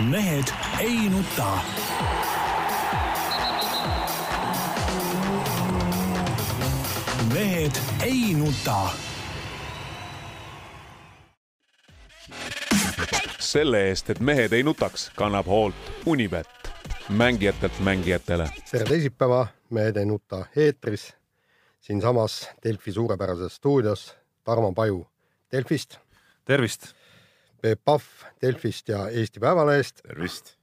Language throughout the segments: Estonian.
mehed ei nuta. mehed ei nuta. selle eest, et mehed ei nutaks, kannab hoolt Unibet, mängijatelt mängijatele. tere teisipäeva, Mehed ei nuta eetris, siinsamas Delfi suurepärases stuudios Tarmo Paju Delfist, tervist! Peep Pahv Delfist ja Eesti Päevalehest tervist!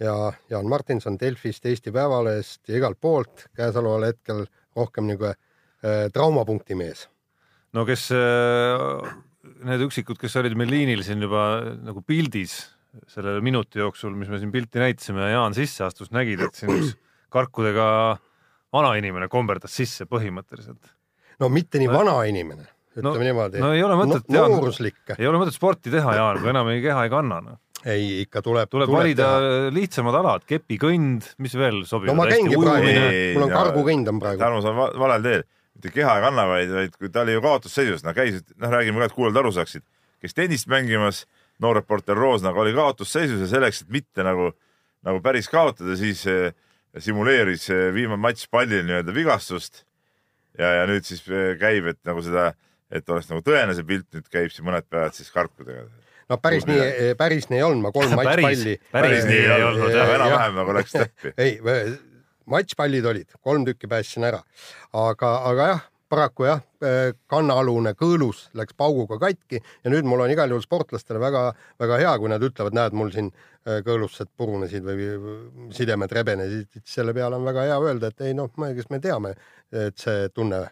ja Jaan Martinson Delfist, Eesti Päevalehest ja igalt poolt käesoleval hetkel rohkem nagu äh, traumapunkti mees. no kes äh, need üksikud, kes olid meil liinil siin juba nagu pildis selle minuti jooksul, mis me siin pilti näitasime ja Jaan sisse astus, nägid, et siin üks karkudega vanainimene komberdas sisse põhimõtteliselt. no mitte nii vana inimene, ütleme No- niimoodi. no ei ole mõtet, no, Jaan. ei ole mõtet sporti teha, Jaan, kui enam ei keha ei kanna no.. ei, ikka tuleb. tuleb valida lihtsamad alad, kepikõnd, mis veel sobivad no ma käingi praegu mul on kargukõnd on praegu. Tarmo, sa oled va- valel teel, mitte keha ei kanna, vaid, vaid kui ta oli ju kaotusseisus, no käis, noh, räägime ka, et kuulajad aru saaksid, käis tennist mängimas, noor reporter Roosnaga oli kaotusseisus ja selleks, et mitte nagu, nagu päris kaotada, siis eh, simuleeris eh, viimane matš pallil nii-öelda vigastust. ja, ja nüüd siis eh, käib, et nagu seda, et oleks nagu tõene see pilt, nüüd käib siin mõned päevad siis karkudega. no päris Kuulge. nii, päris nii ei olnud, ma kolm matšpalli,. päris nii ei olnud jah. enam-vähem nagu läks täppi. ei, matšpallid olid, kolm tükki päästsin ära, aga, aga jah, paraku jah, kannaalune kõõlus läks pauguga katki ja nüüd mul on igal juhul sportlastele väga-väga hea, kui nad ütlevad, näed, mul siin äh, kõõlused purunesid või sidemed rebenesid, selle peale on väga hea öelda, et ei noh, kes me teame, et see tunne,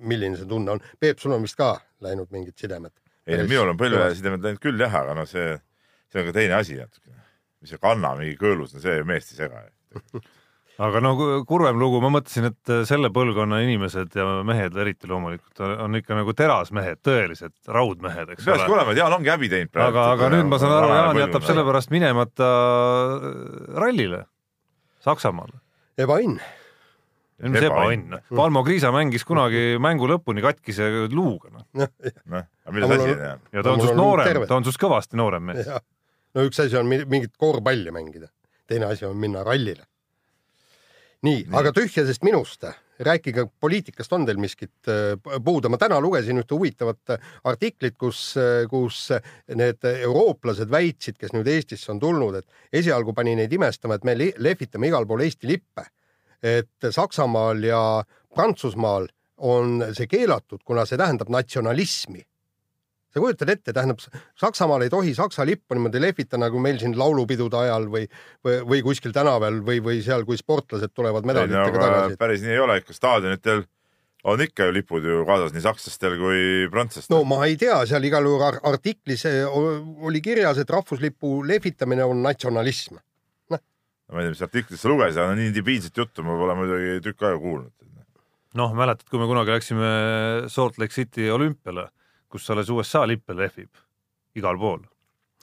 milline see tunne on. Peep, sul on vist ka läinud mingid sidemed? ei minul on põlvesidemed läinud küll jah, aga no see, see on ka teine asi natukene. mis see kanna mingi kõõlus, no see meest ei sega. aga no ku- kurvem lugu, ma mõtlesin, et selle põlvkonna inimesed ja mehed eriti loomulikult on- on ikka nagu terasmehed, tõelised raudmehed, eks peakski ole. olema, et Jaan ongi häbi teinud praegu. aga, aga nüüd ma saan aru, Jaan jätab sellepärast minemata rallile Saksamaale. ebaõnn. Mis ebaõnn. Valmo Kriisa mängis kunagi mängu lõpuni katkise luuga, noh. noh, aga milles Aga mul asi on- Jaan? ja ta on sinust on noorem ta on sinust kõvasti noorem mees. jah, no üks asi on mi- mingit koorpalli mängida, teine asi on minna rallile. nii, nii., aga tühjasest minust, rääkige poliitikast, on teil miskit äh, puudu, ma täna lugesin ühte huvitavat äh, artiklit, kus, kus need eurooplased väitsid, kes nüüd Eestisse on tulnud, et esialgu pani neid imestama, et me lehvitame igal pool Eesti lippe. Et Saksamaal ja Prantsusmaal on see keelatud, kuna see tähendab natsionalismi sa kujutad ette, tähendab Saksamaal ei tohi Saksa lippu niimoodi lehvita nagu meil siin laulupidude ajal või, või, või kuskil tänaval või, või seal, kui sportlased tulevad medalitega tagasi. päris nii ei ole, ikka staadionitel on ikka ju lipud ju kaasas nii sakslastel kui prantslastel no ma ei tea, seal igal juhul ar- artiklis eh, oli kirjas, et rahvuslipu lehvitamine on natsionalism. Ma ei tea, mis artiklit sa lugesid, aga nii debiilset juttu ma pole muidugi tükk aega kuulnud. noh, mäletad, kui me kunagi läksime Salt Lake City olümpiale, kus alles USA lippe lehvib igal pool.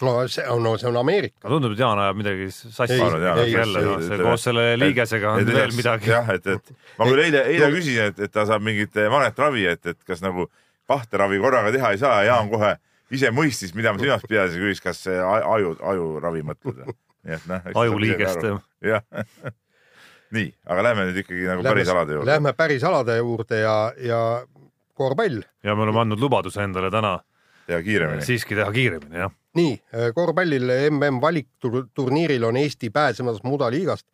no see on, no see on Ameerika. tundub, et Jaan ajab midagi sassi jälle, ei, noh, see koos selle liigesega on Et- et veel lisaks- midagi. jah, et, et ma küll eile, eile küsisin, et, et ta saab mingit manetravi, et, et kas nagu kahte ravi korraga teha ei saa ja Jaan kohe ise mõistis, mida ma silmas pidasin, küsis, kas aju, ajuravi mõtled. Nii et noh. ajuliigeste. jah. nii, aga lähme nüüd ikkagi nagu päris alade juurde. Lähme päris alade juurde ja, ja korvpall. ja me oleme andnud lubaduse endale täna teha kiiremini. siiski teha kiiremini, jah. nii, korvpallil mm valikturniiril on Eesti pääsemas mudaliigast.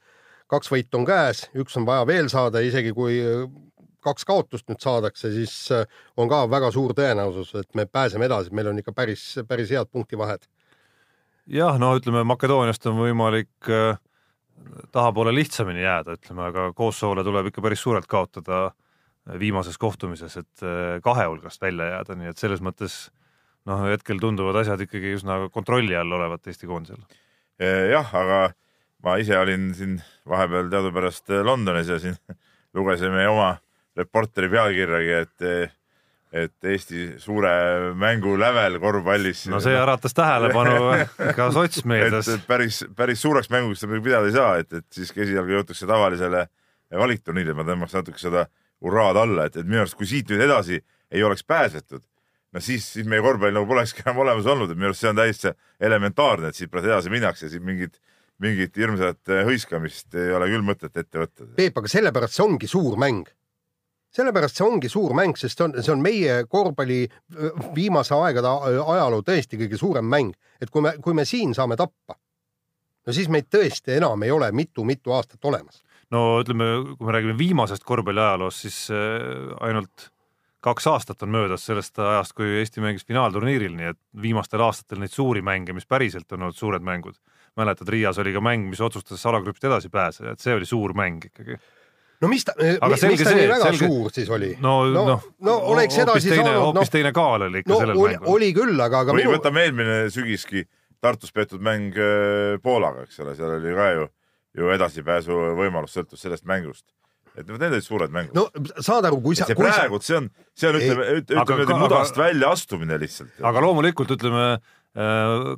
kaks võitu on käes, üks on vaja veel saada, isegi kui äh, kaks kaotust nüüd saadakse, siis äh, on ka väga suur tõenäosus, et me pääseme edasi, meil on ikka päris, päris head punktivahed. jah, no ütleme Makedooniast on võimalik äh, tahapoole lihtsamini jääda, ütleme, aga Kosovole tuleb ikka päris suurelt kaotada äh, viimases kohtumises, et äh, kahe hulgast välja jääda, nii et selles mõttes noh, hetkel tunduvad asjad ikkagi üsna kontrolli all olevat Eesti koondisel. jah, aga ma ise olin siin vahepeal teadupärast Londonis ja siin lugesime oma reporteri pealkirjagi, et et Eesti suure mängu lävel korvpallis. no see äratas tähelepanu ka sotsmeedias. et päris, päris suureks mänguks seda pidada ei saa, et, et siiski esialgu jõutakse tavalisele valikturniirile, ma tõmbaks natuke seda hurraad alla, et, et minu arust, kui siit nüüd edasi ei oleks pääsetud, no siis, siis meie korvpall nagu polekski enam olemas olnud, et minu arust see on täiesti elementaarne, et siit praegu edasi minnakse, siit mingit, mingit hirmsat eh, hõiskamist ei ole küll mõtet ette võtta. Peep, aga sellepärast see ongi suur mäng. Sellepärast see ongi suur mäng, sest see on, see on meie korvpalli viimase aegade ajaloo tõesti kõige suurem mäng, et kui me, kui me siin saame tappa, no siis meid tõesti enam ei ole mitu-mitu aastat olemas. no ütleme, kui me räägime viimasest korvpalli ajaloost, siis ainult kaks aastat on möödas sellest ajast, kui Eesti mängis finaalturniiril, nii et viimastel aastatel neid suuri mänge, mis päriselt on olnud suured mängud. mäletad, Riias oli ka mäng, mis otsustas alagrupist edasi pääseda, et see oli suur mäng ikkagi. No mis ta, Aga mis selge ta see, nii väga selge- suur siis oli? no, no, noh, no oleks hoopis edasi teine, saanud, hoopis teine kaal oli ikka no sellel oli, mängul. oli küll, aga, aga või minu, võtame eelmine sügiski Tartus peetud mäng äh, Poolaga, eks ole, seal oli ka ju, ju edasipääsu võimalus, sõltus sellest mängust. et need olid suured mängud no saad aru, kui sa, see praegu, see on, see on, ütleme, Aga ütleme niimoodi mudast aga- väljaastumine lihtsalt. aga loomulikult ütleme,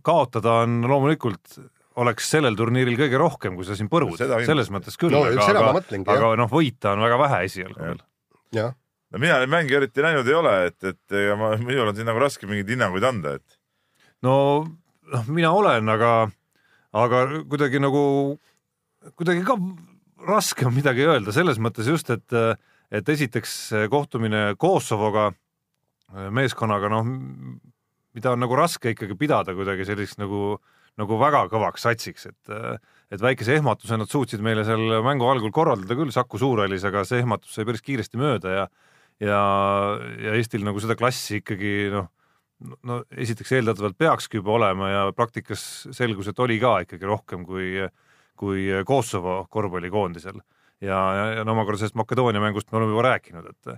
kaotada on loomulikult oleks sellel turniiril kõige rohkem, kui sa siin põrud, kindlasti. selles mõttes küll No aga, aga, aga noh, võita on väga vähe esialgu veel. jah, no mina neid mänge eriti näinud ei ole, et, et ega ma, minul on siin nagu raske mingeid hinnanguid anda, et. No noh, mina olen, aga, aga kuidagi nagu, kuidagi ka raske on midagi öelda. Selles mõttes just, et, et esiteks kohtumine Kosovoga meeskonnaga, noh, mida on nagu raske ikkagi pidada kuidagi selliseks nagu, nagu väga kõvaks satsiks, et et väikese ehmatuse nad suutsid meile seal mängu algul korraldada küll Saku Suurhallis, aga see ehmatus sai päris kiiresti mööda ja ja, ja Eestil nagu seda klassi ikkagi noh, no esiteks eeldatavalt peakski juba olema ja praktikas selgus, et oli ka ikkagi rohkem kui, kui Kosovo korvpallikoondisel. ja, ja, ja no omakorda sellest Makedoonia mängust me oleme juba rääkinud, et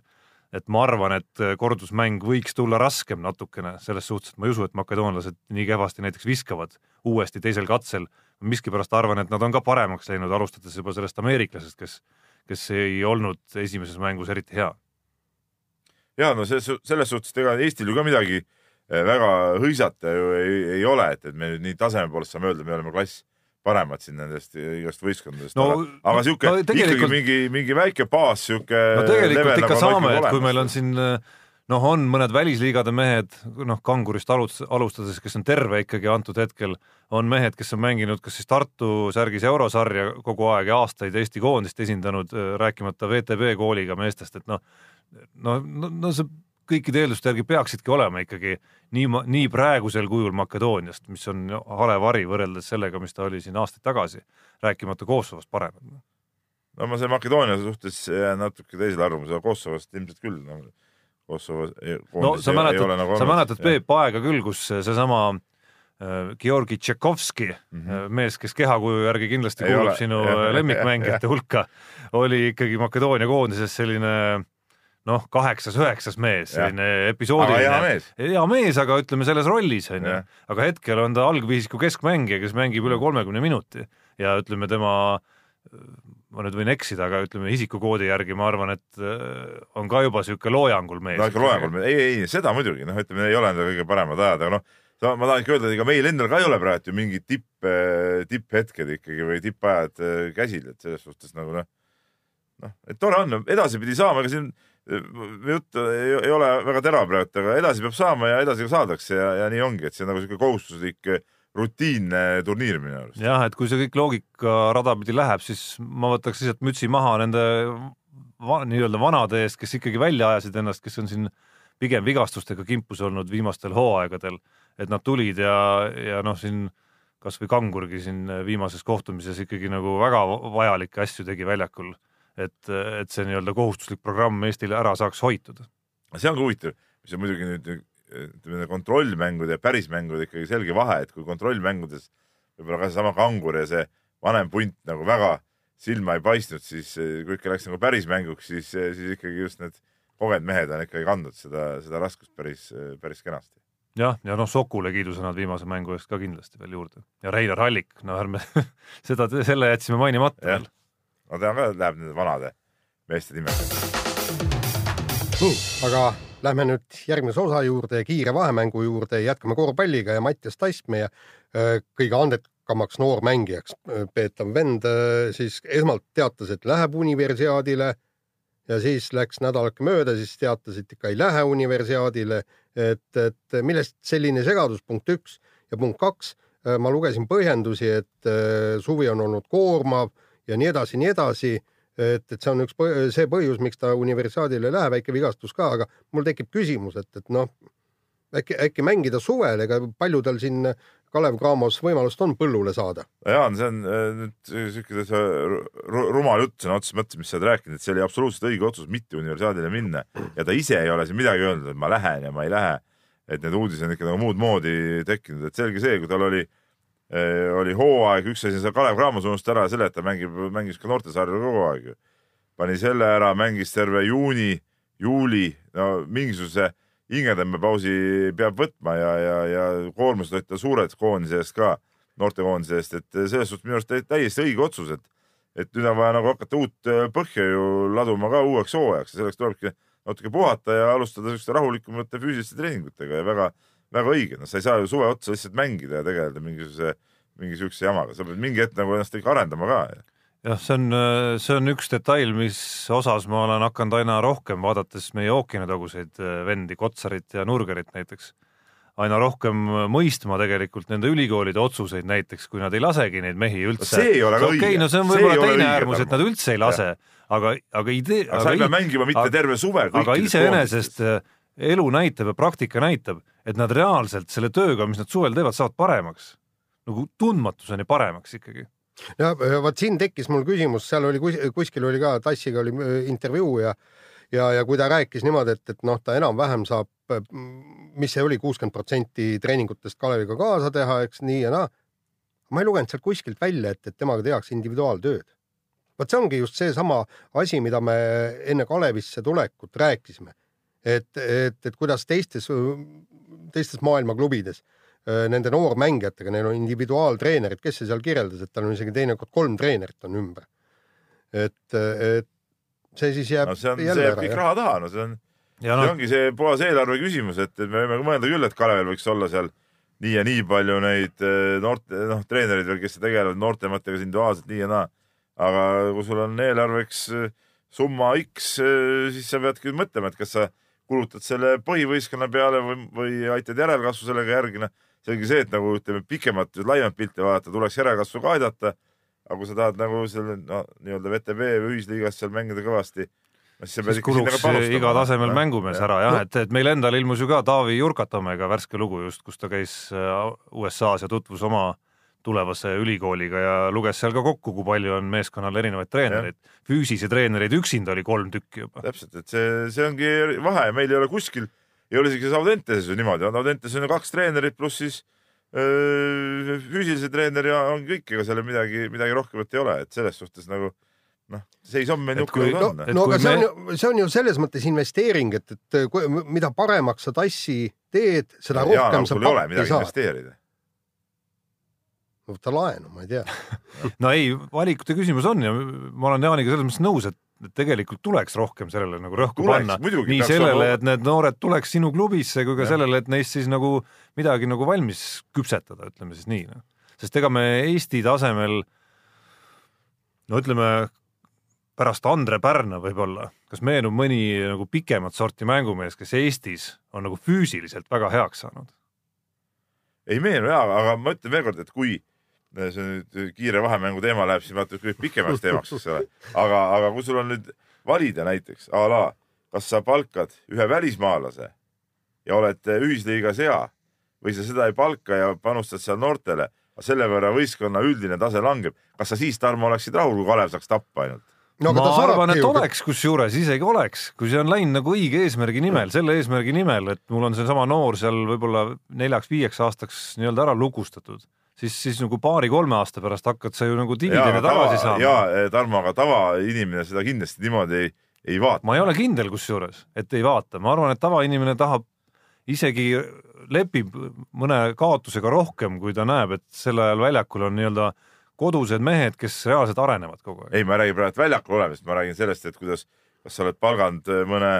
et ma arvan, et kordusmäng võiks tulla raskem natukene selles suhtes, et ma ei usu, et makedoonlased nii kehvasti näiteks viskavad uuesti teisel katsel. miskipärast arvan, et nad on ka paremaks läinud, alustades juba sellest ameeriklasest, kes, kes ei olnud esimeses mängus eriti hea ja no selles, selles suhtes, et ega Eestil ju ka midagi eh, väga hõisata ju ei, ei ole, et, et me nüüd nii taseme poolest saame öelda, me oleme klass paremad siin nendest igast võistkondadest No- aga, aga sihuke no no, ikkagi mingi, mingi väike baas, sihuke. no tegelikult ikka saame, et kui meil on siin noh, on mõned välisliigade mehed, noh, Kangurist alust- alustades, kes on terve ikkagi antud hetkel, on mehed, kes on mänginud kas siis Tartu särgis eurosarja kogu aeg ja aastaid Eesti koondist esindanud, rääkimata VTB kooliga meestest, et noh, no, no, no see kõikide eelduste järgi peaksidki olema ikkagi nii, nii praegusel kujul Makedooniast, mis on hale vari võrreldes sellega, mis ta oli siin aastaid tagasi, rääkimata Kosovost parem no ma selle Makedoonia suhtes natuke teisele arvamusele, Kosovost ilmselt küll no,. Kosovo. no sa mäletad, nagu sa mäletad, Peep, aega küll, kus seesama äh, Georgi Tšekovski mm. -hmm. mees, kes kehakuju järgi kindlasti Ei kuulub ole. sinu Jah. lemmikmängijate hulka, oli ikkagi Makedoonia koondises selline noh, kaheksas-üheksas mees, selline episoodiline. hea mees. mees, aga ütleme selles rollis onju aga hetkel on ta algviisiku keskmängija, kes mängib üle kolmekümne minuti. Ja ütleme tema ma nüüd võin eksida, aga ütleme isikukoodi järgi ma arvan, et äh, on ka juba sihuke loojangul mees. no ikka loengul, ei, ei seda muidugi, noh, ütleme, ei ole need kõige paremad ajad, aga noh, ma tahan ikka öelda, et ega meil endal ka ei ole praegu ju mingid tipp, tipphetked ikkagi või tippajad äh, käsil, et selles suhtes nagu noh, noh, et tore on, edasipidi saama, ega siin äh, jutt ei, ei ole väga terav praegu, aga edasi peab saama ja edasi ka saadakse ja, ja nii ongi, et see on nagu sihuke kohustuslik äh, rutiinne turniir minu arust. jah, et kui see kõik loogika rada pidi läheb, siis ma võtaks lihtsalt mütsi maha nende va, nii-öelda vanade eest, kes ikkagi välja ajasid ennast, kes on siin pigem vigastustega kimpus olnud viimastel hooaegadel, et nad tulid ja, ja noh, siin kasvõi Kangurgi siin viimases kohtumises ikkagi nagu väga vajalikke asju tegi väljakul, et, et see nii-öelda kohustuslik programm Eestile ära saaks hoitud. see on ka huvitav, mis on muidugi nüüd ütleme kontrollmängude ja pärismängude ikkagi selge vahe, et kui kontrollmängudes võib-olla ka seesama kangur ja see vanem punt nagu väga silma ei paistnud, siis kui ikka läks nagu pärismänguks, siis, siis ikkagi just need kogenud mehed on ikkagi kandnud seda, seda raskust päris, päris kenasti. jah, ja noh, Sokule kiidusõnad viimase mängu eest ka kindlasti veel juurde ja Reinar Hallik, no ärme seda, selle jätsime mainimata veel., ma tean ka, läheb nende vanade meeste nimekirja. nii, aga lähme nüüd järgmise osa juurde, kiire vahemängu juurde, jätkame korvpalliga ja Mattias Tass, meie öö, kõige andekamaks noormängijaks öö, peetav vend, siis esmalt teatas, et läheb universiaadile ja siis läks nädalake mööda, siis teatas, et ikka ei lähe universiaadile. Et, et millest selline segadus, punkt üks ja punkt kaks, ma lugesin põhjendusi, et äh, suvi on olnud koormav ja nii edasi, nii edasi. et, et see on üks, see põhjus, miks ta universaadile ei lähe, väike vigastus ka, aga mul tekib küsimus, et, et noh, äkki, äkki mängida suvel, ega palju tal siin Kalev Cramos võimalust on põllule saada? Jaan, see on äh, nüüd siuke täitsa ru- ru- rumal jutt sõna otseses mõttes, mis sa oled rääkinud, et see oli absoluutselt õige otsus mitte universaadile minna ja ta ise ei ole siin midagi öelnud, et ma lähen ja ma ei lähe. et need uudised on ikka nagu muud moodi tekkinud, et selge see, kui tal oli, oli hooaeg, üks asi on see Kalev Cramos unustas ära selle, et ta mängib, mängis ka noortesarju kogu aeg ju. pani selle ära, mängis terve juuni, juuli, no mingisuguse hingetõmbepausi peab võtma ja, ja, ja koormused olid tal suured koondise eest ka, noortekoondise eest, et selles suhtes minu arust tä- täiesti õige otsus, et et nüüd on vaja nagu hakata uut äh, põhja ju laduma ka uueks hooajaks ja selleks tulebki natuke puhata ja alustada siukeste rahulikumate füüsiliste treeningutega ja väga, väga õige, noh, sa ei saa ju suve otsa lihtsalt mängida ja tegeleda mingisuguse, mingi siukse jamaga, sa pead mingi hetk nagu ennast ikka arendama ka. jah, see on, see on üks detail, mis osas ma olen hakanud aina rohkem, vaadates meie ookeanitaguseid äh, vendi, Kotsarit ja Nurgerit näiteks, aina rohkem mõistma tegelikult nende ülikoolide otsuseid näiteks, kui nad ei lasegi neid mehi üldse. see ei ole ka okei õige. no see on võib-olla teine õige, äärmus, et nad üldse ei lase, aga, aga idee, aga sa ei pea mängima mitte terve suve. aga iseenesest äh, elu näitab ja praktika näitab, et nad reaalselt selle tööga, mis nad suvel teevad, saavad paremaks. nagu tundmatuseni paremaks ikkagi. ja vot siin tekkis mul küsimus, seal oli kus- kuskil oli ka Tassiga oli äh, intervjuu ja ja, ja kui ta rääkis niimoodi, et, et noh, ta enam-vähem saab, mis see oli, kuuskümmend protsenti treeningutest Kaleviga kaasa teha, eks nii ja naa. ma ei lugenud sealt kuskilt välja, et, et temaga tehakse individuaaltööd. vot see ongi just seesama asi, mida me enne Kalevisse tulekut rääkisime. et, et, et kuidas teistes, teistes maailma klubides äh, nende noormängijatega, neil on individuaaltreenerid, kes see seal kirjeldas, et tal on isegi teinekord kolm treenerit on ümber. et, et see siis jääb no see on, see jälle jääb kõik jah. raha taha, no see on, see noh, ongi see puhas eelarve küsimus, et et me võime mõelda küll, et Kalevil võiks olla seal nii ja nii palju neid eh, noorte, noh, treenereid veel, kes tegelevad noortematega individuaalselt nii ja naa. aga kui sul on eelarveks eh, summa X, siis sa peadki mõtlema, et kas sa kulutad selle põhivõistkonna peale või, või aitad järelkasvu sellega järgi, noh. selge see, et nagu ütleme, pikemat, laiemat pilti vaadata, tuleks järelkasvu ka aidata. aga kui sa tahad nagu selle no, nii-öelda VTB või ühisliigas seal mängida kõvasti, no siis siis kuluks iga tasemel mängumees ära jah, et, et meil endal ilmus ju ka Taavi Jurkatomega värske lugu just, kus ta käis äh, USA-s ja tutvus oma tulevase ülikooliga ja luges seal ka kokku, kui palju on meeskonnal erinevaid treenereid. füüsise treenereid üksinda oli kolm tükki juba. täpselt, et see, see ongi vahe, meil ei ole kuskil, ei ole isegi Audenteses ju niimoodi, Audentes on ju kaks treenerit pluss siis öö, füüsilise treener ja on kõik, ega seal midagi, midagi rohkemat ei ole, et selles suhtes nagu noh, seis on meil niisugune no on. no aga see me- on ju, see on ju selles mõttes investeering, et, et kui, mida paremaks sa tassi teed, seda Jaan, rohkem sa sul ei ole pappi midagi saad. investeerida. Võta laenu, ma ei tea. no ei, valikute küsimus on ja ma olen Jaaniga selles mõttes nõus, et tegelikult tuleks rohkem sellele nagu rõhku Tuleks, panna. nii sellele olema-, et need noored tuleks sinu klubisse kui ka Jah. sellele, et neist siis nagu midagi nagu valmis küpsetada, ütleme siis nii noh. sest ega me Eesti tasemel no ütleme pärast Andre Pärna võib-olla, kas meenub mõni nagu pikemat sorti mängumees, kes Eestis on nagu füüsiliselt väga heaks saanud? ei meenu jaa, aga ma ütlen veelkord, et kui see nüüd kiire vahemängu teema läheb, siis vaata kõik pikemaks teemaks, eks ole. aga, aga kui sul on nüüd valida näiteks a la, kas sa palkad ühe välismaalase ja oled ühisliigas hea või sa seda ei palka ja panustad seal noortele, selle võrra võistkonna üldine tase langeb. kas sa siis, Tarmo, oleksid rahul, kui Kalev saaks tappa ainult? no aga ma ta arvan, et oleks, kusjuures isegi oleks, kui see on läinud nagu õige eesmärgi nimel, selle eesmärgi nimel, et mul on seesama noor seal võib-olla neljaks-viieks aastaks nii-öelda ära lukustatud, siis, siis nagu paari-kolme aasta pärast hakkad sa ju nagu dividende tagasi saama. ja Tarmo, aga tavainimene seda kindlasti niimoodi ei, ei vaata. ma ei ole kindel kusjuures, et ei vaata, ma arvan, et tavainimene tahab isegi lepib mõne kaotusega rohkem, kui ta näeb, et sel ajal väljakul on nii-öelda kodused mehed, kes reaalselt arenevad kogu aeg. ei, ma ei räägi praegu väljakul olemisest, ma räägin sellest, et kuidas, kas sa oled palganud äh, mõne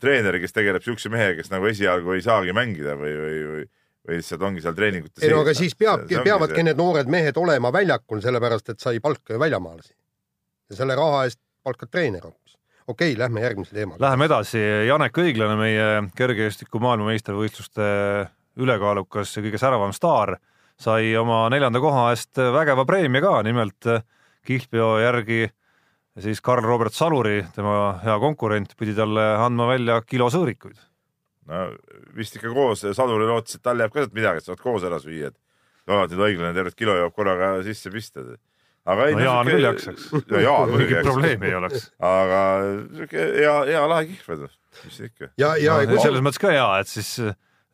treeneri, kes tegeleb siukse mehega, kes nagu esialgu ei saagi mängida või, või, või, või lihtsalt ongi seal treeningute ei no aga siis peabki, peavadki need noored mehed olema väljakul, sellepärast et sa ei palka ju väljamaalasi. ja selle raha eest palkad treener hoopis. okei okay,, lähme järgmise teemaga. Läheme edasi, Janek Õiglane, meie kergejõustiku maailmameistrivõistluste ülekaalukas ja kõige säravam staar, sai oma neljanda koha eest vägeva preemia ka, nimelt kihlveo järgi siis Karl Robert Saluri, tema hea konkurent, pidi talle andma välja kilo sõõrikuid. No vist ikka koos, Saduri lootis, et tal jääb ka sealt midagi, et saavad koos ära süüa, et alati nüüd õiglane tervet kilo jõuab korraga sisse pista. aga ei. no Jaan küll jaksaks. Jaan muidugi mingit probleemi ei oleks. aga siuke hea, hea lahe kihlved, mis ikka. ja, ja no, no, selles mõttes ka hea, et siis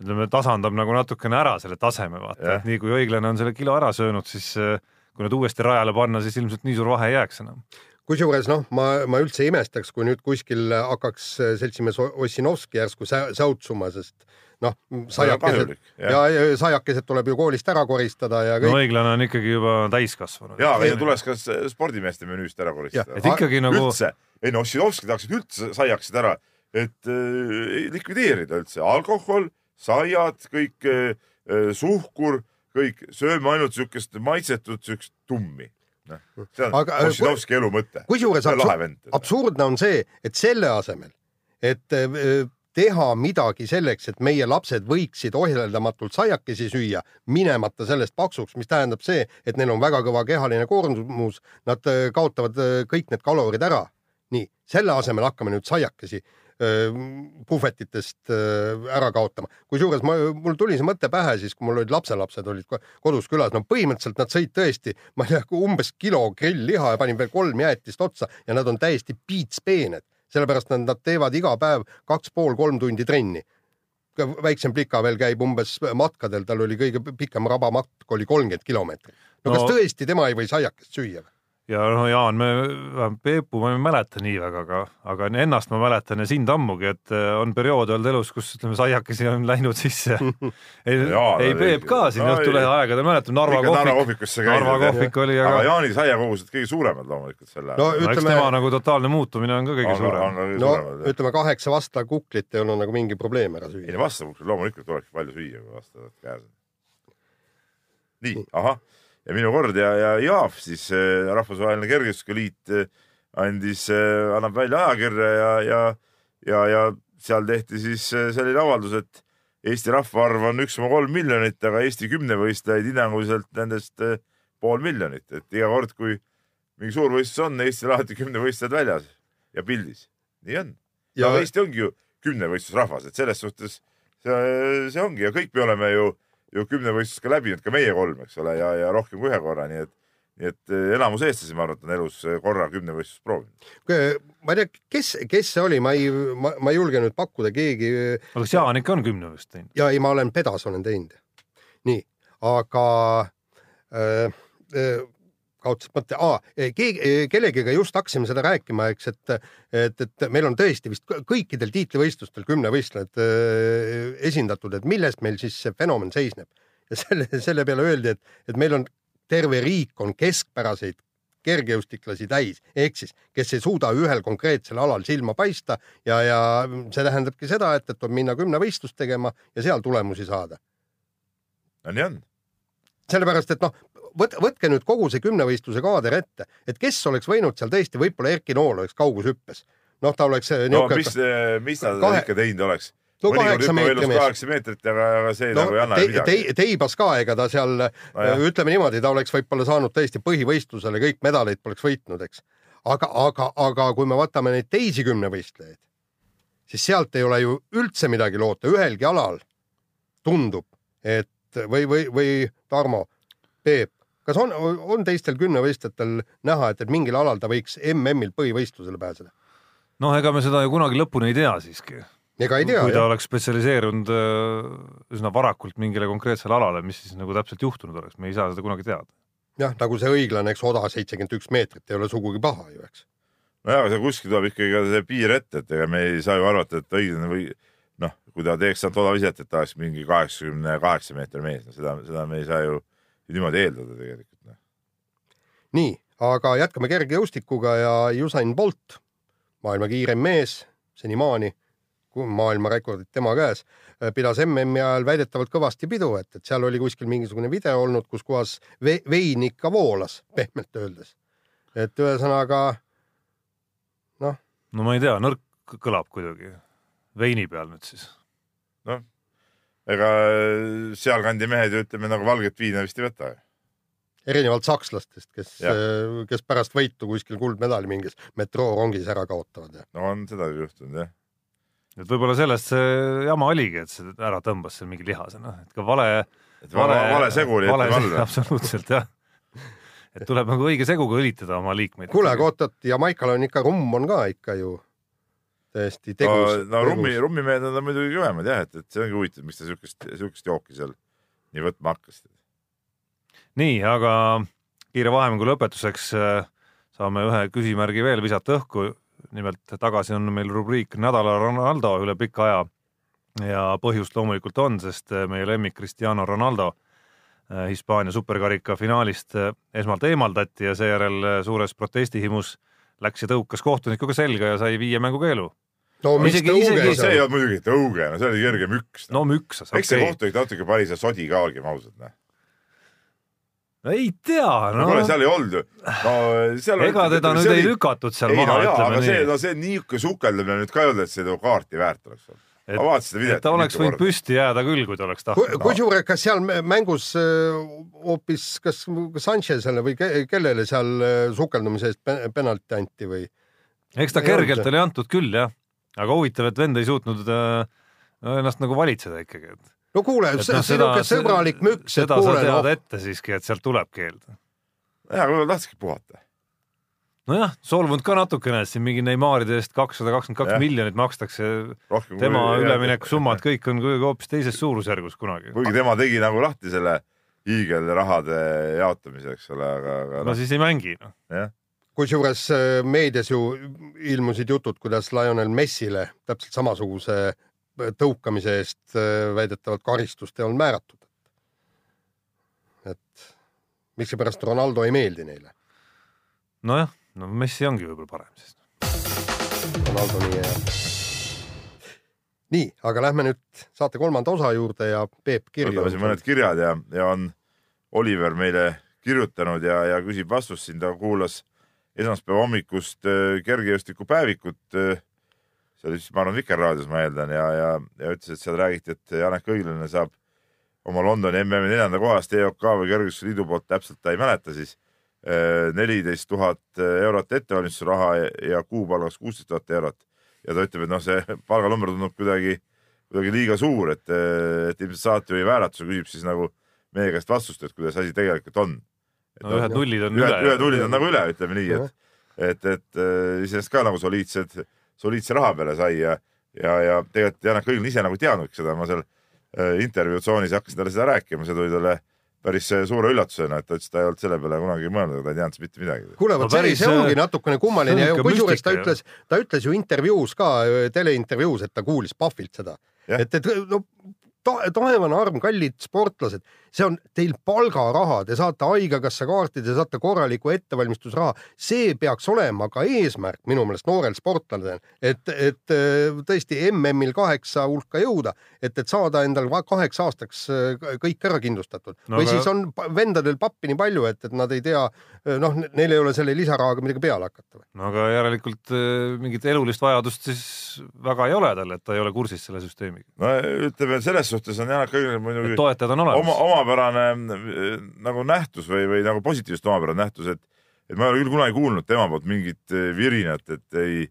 ütleme, tasandab nagu natukene ära selle taseme, vaata, et nii kui õiglane on selle kilo ära söönud, siis eh, kui need uuesti rajale panna, siis ilmselt nii suur vahe ei jääks enam. Kusjuures noh, ma, ma üldse ei imestaks, kui nüüd kuskil hakkaks seltsimees Ossinovski järsku sä- säutsuma, sest noh, saiakesed jah. ja, ja saiakesed tuleb ju koolist ära koristada ja no kõik no,. õiglane on ikkagi juba täiskasvanu. ja, aga see tuleks ka s- spordimeeste menüüst ära koristada. et ikkagi nagu üldse, ei no Ossinovski tahaksid üldse saiaksid ära, et äh, likvideerida üldse alkohol, saiad, kõik äh, suhkur, kõik, sööme ainult siukest maitsetut, siukest tummi. noh, see on äh, Ossinovski elu mõte. kusjuures see on lahe absu- vend. absurdne on see, et selle asemel, et äh, teha midagi selleks, et meie lapsed võiksid ohjeldamatult saiakesi süüa, minemata sellest paksuks, mis tähendab see, et neil on väga kõva kehaline koormus, nad äh, kaotavad äh, kõik need kalorid ära. nii, selle asemel hakkame nüüd saiakesi äh, puhvetitest äh, ära kaotama. kusjuures ma, mul tuli see mõte pähe siis, kui mul olid lapselapsed olid ko- kodus külas, no põhimõtteliselt nad sõid tõesti, ma ei tea, umbes kilo grill-liha ja panin veel kolm jäätist otsa ja nad on täiesti piitspeened, sellepärast nad, nad teevad iga päev kaks pool kolm tundi trenni. väiksem plika veel käib umbes matkadel, tal oli kõige pikem rabamatk oli kolmkümmend kilomeetrit. no kas tõesti tema ei või saiakest süüa või? Ja no Jaan, me, Peepu ma ei mäleta nii väga, aga, aga ennast ma mäletan ja sind ammugi, et eh, on perioode olnud elus, kus ütleme, saiakesi on läinud sisse. ei ei Peep ka siin no Õhtulehe ei- aegadel, mäletan Narva kohvik. Narva kohvik oli, aga aga Jaani saiakogused kõige suuremad loomulikult selle no no, ütleme tema, nagu totaalne muutumine on ka kõige suurem. no ütleme kaheksa vasta kuklit ei olnud nagu mingi probleem ära ei süüa no. vastavalt loomulikult tulebki palju süüa, kui vastavalt käes on. nii, ahah, ja minu kord ja, ja Jaaf siis äh, Rahvusvaheline Kergejõustikaliit äh, andis, annab välja ajakirja ja, ja, ja, ja seal tehti siis äh, selline avaldus, et Eesti rahvaarv on üks koma kolm miljonit, aga Eesti kümnevõistlejaid hinnanguliselt nendest äh, pool miljonit, et iga kord, kui mingi suurvõistlus on, Eestil alati kümnevõistlejad väljas ja pildis. nii on. ja aga Eesti ongi ju kümnevõistlusrahvas, et selles suhtes see, see ongi ja kõik me oleme ju, ju kümnevõistlust ka läbinud, ka meie kolm, eks ole, ja, ja rohkem kui ühe korra, nii et, nii et eh, enamus eestlasi, ma arvan, on elus eh, korra kümnevõistlust proovinud. ma ei tea, kes, kes see oli, ma ei, ma, ma ei julge nüüd pakkuda, keegi aga kas Jaan ikka on kümne vist teinud? ja ei, ma olen pedas olen teinud. nii, aga äh, äh, kaudselt mõte, keegi, kellegiga just hakkasime seda rääkima, eks, et, et, et meil on tõesti vist kõikidel tiitlivõistlustel kümnevõistlejad äh, esindatud, et milles meil siis see fenomen seisneb. ja selle, selle peale öeldi, et, et meil on terve riik on keskpäraseid kergejõustiklasi täis, ehk siis, kes ei suuda ühel konkreetsel alal silma paista ja, ja see tähendabki seda, et, et tuleb minna kümnevõistlust tegema ja seal tulemusi saada. no nii on. sellepärast, et noh, võt-, võtke nüüd kogu see kümnevõistluse kaader ette, et kes oleks võinud seal tõesti, võib-olla Erki Nool oleks kaugushüppes. noh, ta oleks äh, no niisugune mis, mis ta kahe- ikka teinud oleks? no kaheksa hüppab meetri elus mees. kaheksa meetrit, aga, aga see no nagu ei anna te, midagi te,. teibas ka, ega ta seal jah. no,, ütleme niimoodi, ta oleks võib-olla saanud tõesti põhivõistlusele kõik medaleid poleks võitnud, eks. aga, aga, aga kui me vaatame neid teisi kümnevõistlejaid, siis sealt ei ole ju üldse midagi loota, ühelgi alal tundub, et või, või, või Tarmo, Peep, kas on, on teistel kümnevõistlejatel näha, et, et mingil alal ta võiks MM-il põhivõistlusele pääseda? noh, ega me seda ju kunagi lõpuni ei tea siiski. ega ei tea kui ta jah, oleks spetsialiseerunud äh, üsna varakult mingile konkreetsele alale, mis siis nagu täpselt juhtunud oleks, me ei saa seda kunagi teada. jah, nagu see õiglane, eks oda seitsekümmend üks meetrit ei ole sugugi paha ju, eks. nojah, aga seal kuskil tuleb ikkagi ka see piir ette, et ega me ei saa ju arvata, et õiglane või noh, kui ta teeks sealt odaviset, et ta oleks mingi kaheksakümne kaheksa meetri mees, no seda, seda me ei saa ju niimoodi eeldada tegelikult. noh. nii, aga jätkame kergejõustikuga ja Usain Bolt, maailma kiirem mees senimaani, maailmarekordid tema käes, pidas MM-i ajal väidetavalt kõvasti pidu, et, et seal oli kuskil mingisugune video olnud, kus kohas ve vein ikka voolas, pehmelt öeldes. et ühesõnaga noh, no ma ei tea, nõrk kõlab kuidagi. veini peal nüüd siis. Ega sealkandi mehed ju ütleme nagu valget viina vist ei võta ju. erinevalt sakslastest, kes Jah., kes pärast võitu kuskil kuldmedali mingis metroorongis ära kaotavad ja no on seda juhtunud jah. et võib-olla sellest see jama oligi, et see ära tõmbas seal mingi lihase, noh, et ka vale. et vale, vale segu oli vale ette all. absoluutselt jah. et tuleb nagu õige seguga õlitada oma liikmeid. kuule, aga oot-oot, Jamaikal on ikka rumm on ka ikka ju täiesti no, tegus. no rummi, rummimehed on muidugi kõvemad jah, et, et see ongi huvitav, miks ta siukest, siukest jooki seal nii võtma hakkas. nii, aga kiire vahemängu lõpetuseks äh, saame ühe küsimärgi veel visata õhku. nimelt tagasi on meil rubriik Nädala Ronaldo üle pika aja. ja põhjust loomulikult on, sest äh, meie lemmik Cristiano Ronaldo äh, Hispaania superkarika finaalist esmalt eemaldati ja seejärel suures protestihimus läks ja tõukas kohtunikuga selga ja sai viie mängu keelu. No mis Isegi- tõuge isegi- no see ei olnud muidugi tõuge, no see oli kerge müks. no müksas, eks see kohtunik natuke pani seal sodi ka, olgem ausad. noh no ei tea, no no kuule, seal ei olnud ju. no seal ega teda nüüd ei lükatud seal ei no maha, aga ütleme see, nii no see niisugune sukeldamine nüüd ka ei olnud, et see nagu kaarti väärt oleks olnud. Ma vaatasin seda videot. ta oleks võinud püsti jääda küll, kui ta oleks tahtnud. kusjuures, kas seal mängus äh, hoopis, kas Sanchez'ele või ke- kellele seal äh, sukeldumise eest pe- penalti anti või? eks ta ei kergelt olnud. oli antud küll jah, aga huvitav, et vend ei suutnud äh, no ennast nagu valitseda ikkagi, et. no kuule, et see noh, on niisugune sõbralik müks, seda kuule sa tead noh, ette siiski, et sealt tuleb keeld. jaa, võib-olla tahtsidki puhata. nojah, solvunud ka natukene, et siin mingi Neymaride eest kakssada kakskümmend kaks miljonit makstakse, tema üleminekusummad. kõik on kuidagi hoopis teises suurusjärgus kunagi. kuigi tema tegi nagu lahti selle hiigelrahade jaotamise, eks ole, aga, aga no noh, siis ei mängi noh. jah. Kusjuures äh, meedias ju ilmusid jutud, kuidas Lionel Messile täpselt samasuguse äh, tõukamise eest äh, väidetavalt karistust ei olnud määratud. et miksipärast Ronaldo ei meeldi neile, nojah, no Messi ongi võib-olla parem siis. Ronaldo nii hea. nii, aga lähme nüüd saate kolmanda osa juurde ja Peep kirju võtame siin mõned kirjad ja, ja on Oliver meile kirjutanud ja, ja küsib vastust siin, ta kuulas esmaspäeva hommikust äh, kergejõustikupäevikut. see oli siis, ma arvan, Vikerraadios, ma eeldan ja, ja, ja ütles, et seal räägiti, et Janek Õiglane saab oma Londoni MM-i neljanda koha eest EOK või Kergejõustikliidu poolt täpselt ta ei mäleta siis neliteist tuhat eurot ettevalmistusraha ja kuupalgaks kuusteist tuhat eurot ja ta ütleb, et noh, see palganumber tundub kuidagi, kuidagi liiga suur, et, et ilmselt saatejuhi vääratus küsib siis nagu meie käest vastust, et kuidas asi tegelikult on. No ühed nullid on ühed, üle ühed nullid on nagu üle, ütleme nii, et, et, et äh, iseenesest ka nagu soliidsed, soliidse raha peale sai ja, ja, ja tegelikult Janek Õiglane ise nagu teadnudki seda, ma seal äh, intervjuu tsoonis hakkasin talle seda rääkima, see tuli talle päris äh, suure üllatusena, et ta ütles, et ta ei olnud selle peale kunagi mõelnud, ta ei teadnud mitte midagi. kuule, No vot see, päris, see ongi äh, natukene kummaline ja kusjuures ta ütles, ta ütles ju intervjuus ka, teleintervjuus, et ta kuulis Pahvilt seda, et, et no ta- taevane arm, kallid sportlased, see on teil palgaraha, te saate haigekassa kaarti, te saate korraliku ettevalmistusraha, see peaks olema ka eesmärk minu meelest noorel sportlasel, et, et äh, tõesti MM-il kaheksa hulka jõuda, et, et saada endal va- kaheks aastaks äh, kõik ära kindlustatud No või aga- siis on vendadel pappi nii palju, et, et nad ei tea, noh, neil ei ole selle lisarahaga midagi peale hakata. no aga järelikult äh, mingit elulist vajadust siis väga ei ole tal, et ta ei ole kursis selle süsteemiga. no ütleme, selles suhtes on Janek Õiglane muidugi toetajad on olemas oma, omapärane äh, nagu nähtus või, või nagu positiivselt omapärane nähtus, et, et ma ei ole küll kunagi kuulnud tema poolt mingit äh, virinat, et ei,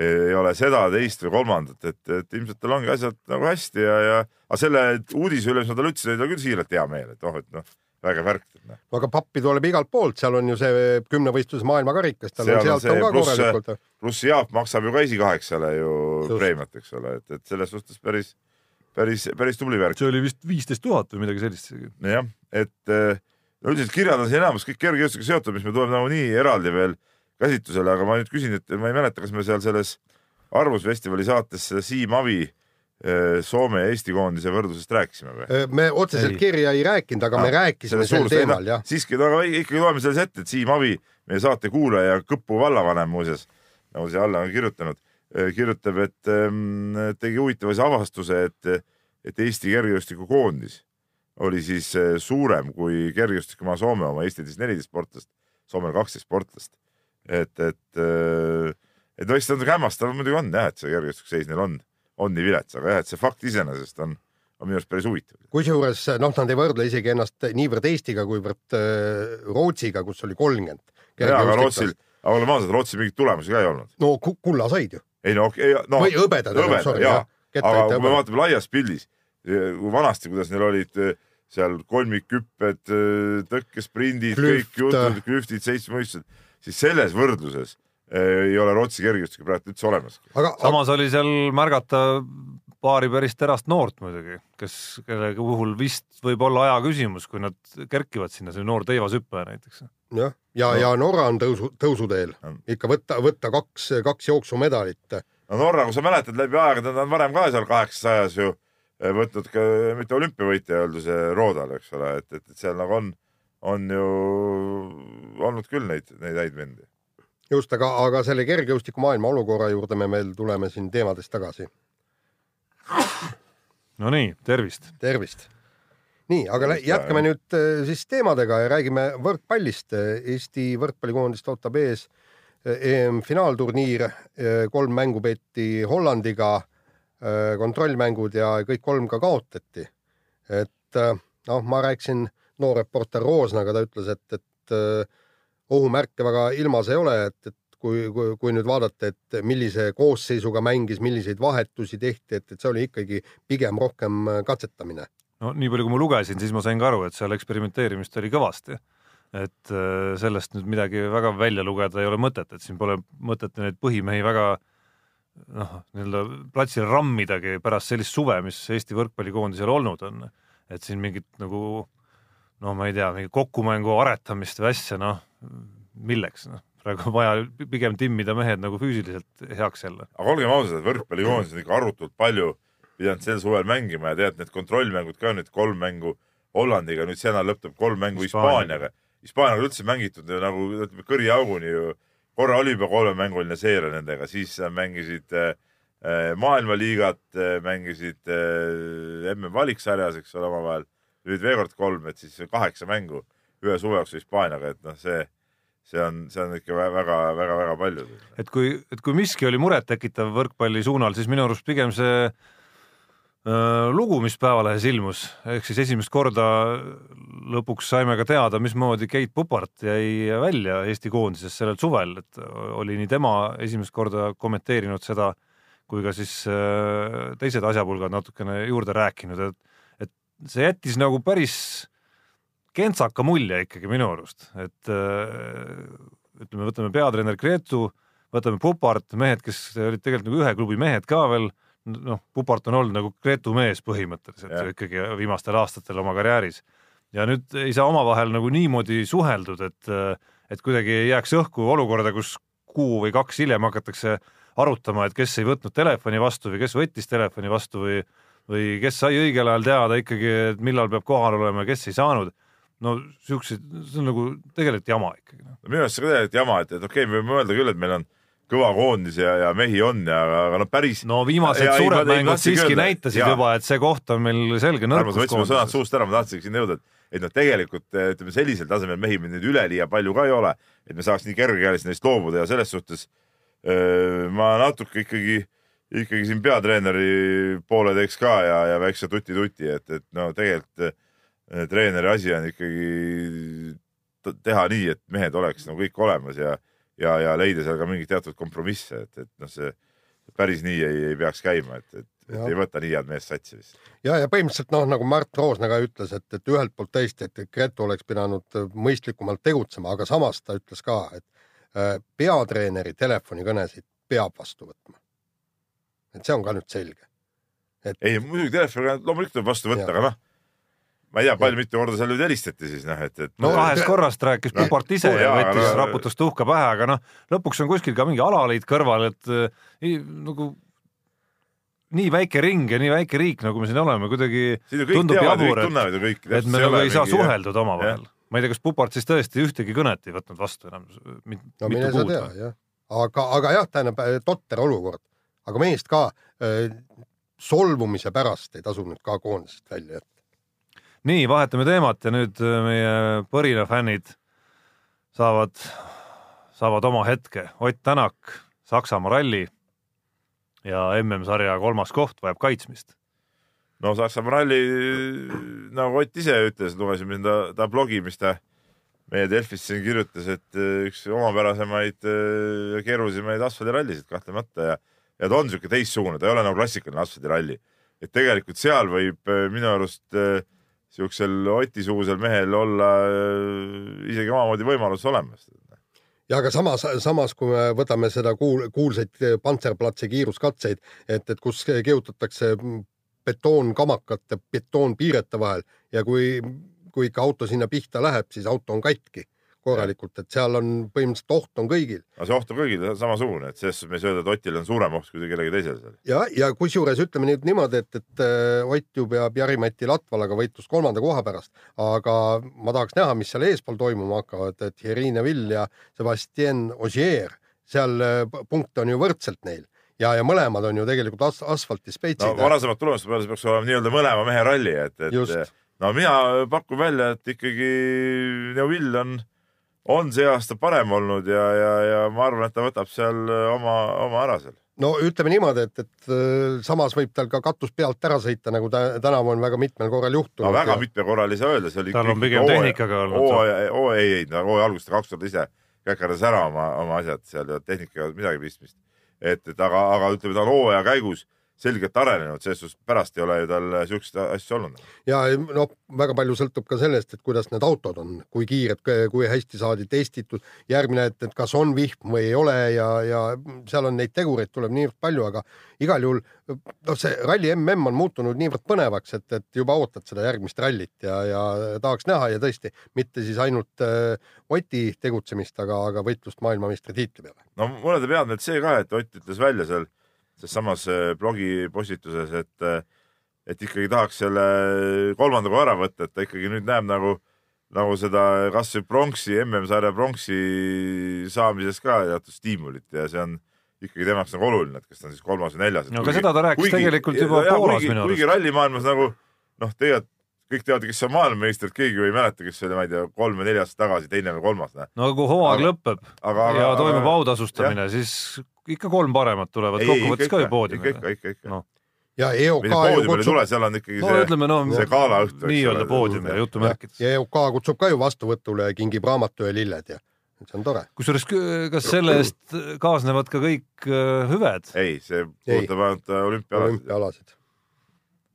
ei ole seda, teist või kolmandat, et, et ilmselt tal ongi asjad nagu hästi ja, ja aga selle uudise üle, mis ma talle ütlesin, oli tal küll siiralt hea meel, et oh, et noh, vägev värk. noh. aga pappi tuleb igalt poolt, seal on ju see kümnevõistluse maailmakarikas, tal on on sealt on see, ka pluss- korralikult. pluss Jaap maksab ju ka esikaheksale ju Just. preemiat, eks ole, et, et selles suhtes päris, päris, päris tubli värk. see oli vist viisteist tuhat või midagi sellist. jah, et äh, no üldiselt kirjad on siin enamus kõik kergejõustikega seotud, mis meil tuleb nagunii eraldi veel käsitlusele, aga ma nüüd küsin, et ma ei mäleta, kas me seal selles Arvusfestivali saates seda Siim Avi äh, Soome ja Eesti koondise võrdlusest rääkisime või? me otseselt Ei. kirja ei rääkinud, aga me rääkisime sel teemal, jah. siiski, aga ikkagi loeme selles ette, et Siim Avi, meie saate kuulaja ja Kõpu vallavanem muuseas, nagu siia alla on kirjutanud, kirjutab, et ähm, tegi huvitava avastuse, et, et Eesti kergejõustikukoondis oli siis äh, suurem kui kergejõustikumaa Soome oma, Eestil siis neliteist sportlast, Soomel kaksteist sportlast. et, et, et no eks ta natuke hämmastav muidugi on jah, et see kergejõustikseis neil on, on nii vilets, aga jah, et see fakt iseenesest on, on minu arust päris huvitav. kusjuures noh, nad ei võrdle isegi ennast niivõrd Eestiga, kuivõrd äh, Rootsiga, kus oli kolmkümmend. aga Rootsil, aga oleme ausad, Rootsil mingeid tulemusi ka ei olnud. no ku- kulla said ju ei no okei, no või hõbedad, hõbeda, sorry, jaa aga kui me hõbedad. vaatame laias pildis, kui vanasti, kuidas neil olid eh, seal kolmikhüpped, tõkkesprindid, Klüft. kõik jutud, klüftid, seitsmemõistused, siis selles võrdluses eh, ei ole Rootsi kergejõustikku praegu üldse olemas. aga, samas oli seal märgata paari päris terast noort muidugi, kes, kelle puhul vist võib olla aja küsimus, kui nad kerkivad sinna, see noor Teivas hüppaja näiteks. jah, ja, ja Norra on tõusu, tõusuteel ikka võtta, võtta kaks, kaks jooksumedalit. no Norra, kui sa mäletad läbi aegade, nad on varem ka seal kaheksasajas ju eh, võtnud ka mitte olümpiavõitja see Roodal, eks ole, et, et, et seal nagu on, on ju olnud küll neid, neid häid vendi. just, aga, aga selle kergejõustikumaailma olukorra juurde me veel tuleme siin teemades tagasi. Nonii, tervist. tervist. nii, aga jätkame nüüd äh, siis teemadega ja räägime võrkpallist. Eesti võrkpallikoondist ootab ees äh, EM-finaalturniir, kolm mängu peeti Hollandiga, kontrollmängud ja kõik kolm ka kaotati. et äh, noh, ma rääkisin noor reporter Roosnaga, ta ütles, et, et äh, ohumärke väga ilmas ei ole, et, et kui, kui, kui nüüd vaadata, et millise koosseisuga mängis, milliseid vahetusi tehti, et, et see oli ikkagi pigem rohkem äh, katsetamine. No nii palju, kui ma lugesin, siis ma sain ka aru, et seal eksperimenteerimist oli kõvasti. et äh, sellest nüüd midagi väga välja lugeda ei ole mõtet, et siin pole mõtet neid põhimehi väga noh, nii-öelda platsile rammidagi pärast sellist suve, mis Eesti võrkpallikoondisel olnud on. et siin mingit nagu no ma ei tea, mingi kokkumängu aretamist või asja, noh milleks, noh praegu on vaja pigem timmida mehed nagu füüsiliselt heaks jälle. aga olgem ausad, võrkpallikoondis on ikka arutult palju pidanud sel suvel mängima ja tead, need kontrollmängud ka nüüd kolm mängu Hollandiga, nüüd see nädal lõpeb kolm mängu Hispaaniaga. Hispaaniaga. Üldse mängitud nagu kõriauguni ju, korra oli juba kolmemänguline seeria nendega, siis mängisid äh, äh, maailmaliigat, mängisid äh, MM-valiksarjas, eks ole, omavahel, nüüd veel kord kolm, et siis kaheksa mängu ühe suve jooksul Hispaaniaga, et noh, see, see on, see on ikka väga-väga-väga palju. et kui, et kui miski oli murettekitav võrkpalli suunal, siis minu arust pigem see lugu, mis Päevalehes ilmus, ehk siis esimest korda lõpuks saime ka teada, mismoodi Keit Pupart jäi välja Eesti koondisest sellel suvel, et oli nii tema esimest korda kommenteerinud seda, kui ka siis öö, teised asjapulgad natukene juurde rääkinud, et, et see jättis nagu päris kentsaka mulje ikkagi minu arust, et öö, ütleme, võtame peatreener Gretu, võtame Pupart, mehed, kes olid tegelikult nagu ühe klubi mehed ka veel, noh, Pupart on olnud nagu Gretu mees põhimõtteliselt ju ikkagi viimastel aastatel oma karjääris. ja nüüd ei saa omavahel nagu niimoodi suheldud, et, et kuidagi ei jääks õhku olukorda, kus kuu või kaks hiljem hakatakse arutama, et kes ei võtnud telefoni vastu või kes võttis telefoni vastu või või kes sai õigel ajal teada ikkagi, et millal peab kohal olema ja kes ei saanud. no siukseid, see on nagu tegelikult jama ikkagi. noh. minu arust see ka tegelikult jama, et, et okei okay,, me võime öelda küll, et meil on kõva koondis ja, ja mehi on ja, aga, aga no päris. no viimased Ja- suured ma- ma mängud siiski öelda, näitasid jaa. juba, et see koht on meil selge nõrkus võtsime sõnad suust ära, ma tahtsingi sinna jõuda, et, et noh, tegelikult eh, ütleme sellisel tasemel mehi meil nüüd üleliia palju ka ei ole, et me saaks nii kergekäeliselt neist loobuda ja selles suhtes öö, ma natuke ikkagi, ikkagi siin peatreeneri poole teeks ka ja, ja väikse tuti-tuti, et, et no tegelikult eh, treeneri asi on ikkagi teha nii, et mehed oleks nagu kõik olemas ja, ja, ja leida seal ka mingeid teatud kompromisse, et, et noh, see päris nii ei, ei peaks käima, et, et, et Jah. ei võta nii head meest satsi vist. ja, ja põhimõtteliselt noh, nagu Mart Roosna ka ütles, et, et ühelt poolt tõesti, et Gretu oleks pidanud mõistlikumalt tegutsema, aga samas ta ütles ka, et äh, peatreeneri telefonikõnesid peab vastu võtma. et see on ka nüüd selge. ei, muidugi telefoniga loomulikult tuleb vastu võtta, aga noh, ma ei tea, palju mitu korda seal nüüd helistati siis noh, et, et no kahest korrast rääkis Noh, Pupart ise ja võttis aga-, raputas tuhka pähe, aga noh, lõpuks on kuskil ka mingi alaliit kõrval, et äh, ei, nagu nii väike ring ja nii väike riik, nagu me siin oleme, kuidagi tundub jabur, kõik et- et me nagu ei saa suheldud omavahel. ma ei tea, kas Pupart siis tõesti ühtegi kõnet ei võtnud vastu enam mit, no mitu kuud või? aga, aga jah, tähendab äh, totter olukord, aga meest ka äh, solvumise pärast ei tasu nüüd ka koondisest välja jätta. nii, vahetame teemat ja nüüd äh, meie Põrina fännid saavad, saavad oma hetke. Ott Tänak Saksamaa ralli ja MM-sarja kolmas koht vajab kaitsmist. no Saksamaa ralli, nagu Ott ise ütles, lugesime ta, ta blogi, mis ta meie Delfis siin kirjutas, et äh, üks omapärasemaid äh, keerulisemaid asfaldirallisid kahtlemata ja, ja ta on niisugune teistsugune, ta ei ole nagu klassikaline asfaldiralli. et tegelikult seal võib äh, minu arust niisugusel Oti-sugusel mehel olla isegi omamoodi võimalus olemas. Ja aga samas, samas kui me võtame seda kuul, kuulsaid Panzerplatsi kiiruskatseid, et, et kus kihutatakse betoonkamakate, betoonpiirete vahel ja kui kui ikka auto sinna pihta läheb, siis auto on katki korralikult, et seal on põhimõtteliselt oht on kõigil. aga see oht on kõigil samasugune, et selles suhtes me ei saa öelda, et Otil on suurem oht kui kellelgi teisel seal. ja, ja kusjuures ütleme nüüd niimoodi, et, et äh, Ott ju peab Jari-Mati Latvalaga võitlust kolmanda koha pärast, aga ma tahaks näha, mis seal eespool toimuma hakkavad, et Thierry Neville ja Sebastian Ogier, seal äh, punkte on ju võrdselt neil ja, ja mõlemad on ju tegelikult as asfaltis peitsid. no varasemad tulemuste peale peaks olema nii-öelda mõlema mehe ralli, et, et Just no mina pakun välja, et ikkagi Neuvill on, on see aasta parem olnud ja, ja, ja ma arvan, et ta võtab seal oma, oma ära seal no ütleme niimoodi, et, et äh, samas võib tal ka katus pealt ära sõita, nagu ta tänavu on väga mitmel korral juhtunud. no väga ja... mitmel korral ei saa öelda, see oli tal on pigem tehnikaga olnud. oo, ei, ei, ta hooaja alguses ta kaks korda ise käkerdas ära oma, oma asjad seal ja tehnikaga midagi pistmist. et, et aga, aga ütleme, ta on hooaja käigus selgelt arenenud, selles suhtes pärast ei ole ju tal siukseid asju olnud. ja noh, väga palju sõltub ka sellest, et kuidas need autod on, kui kiired, kui hästi saadi testitud, järgmine, et, et kas on vihm või ei ole ja, ja seal on neid tegureid tuleb niivõrd palju, aga igal juhul noh, see ralli mm on muutunud niivõrd põnevaks, et, et juba ootad seda järgmist rallit ja, ja tahaks näha ja tõesti mitte siis ainult äh, Oti tegutsemist, aga, aga võitlust maailmameistritiitli peale. no mulle teeb head meelt see ka, et Ott ütles välja seal selles samas äh, blogi postituses, et, äh, et ikkagi tahaks selle kolmanda koha ära võtta, et ta ikkagi nüüd näeb nagu, nagu seda kasvõi pronksi, MM-sarja pronksi saamises ka teatud stiimulit ja see on ikkagi tema jaoks nagu oluline, et kas ta on siis kolmas või neljas. no aga seda ta rääkis kuigi, tegelikult juba ja, Poolas minu arust. kuigi rallimaailmas nagu noh, tegelikult kõik teavad, kes on maailmameistrid, keegi ei mäleta, kes oli, ma ei tea, kolm või neli aastat tagasi, teine või kolmas. no kui hooaeg lõpeb aga, aga, ja toimub autasustamine, siis ikka kolm paremat tulevad kokkuvõttes ka ju poodiumile. ikka, ikka, ikka no.. ja EOK ju kutsub. tule, seal on ikkagi no, see, ütleme, no, see galaõhtu. nii-öelda poodiumile jutumärkides. ja EOK kutsub ka ju vastuvõtule, kingib raamatu ja lilled ja see on tore. kusjuures, kas selle eest kaasnevad ka kõik uh, hüved? ei, see puudutab ainult äh, olümpiaalasid. olümpiaalasid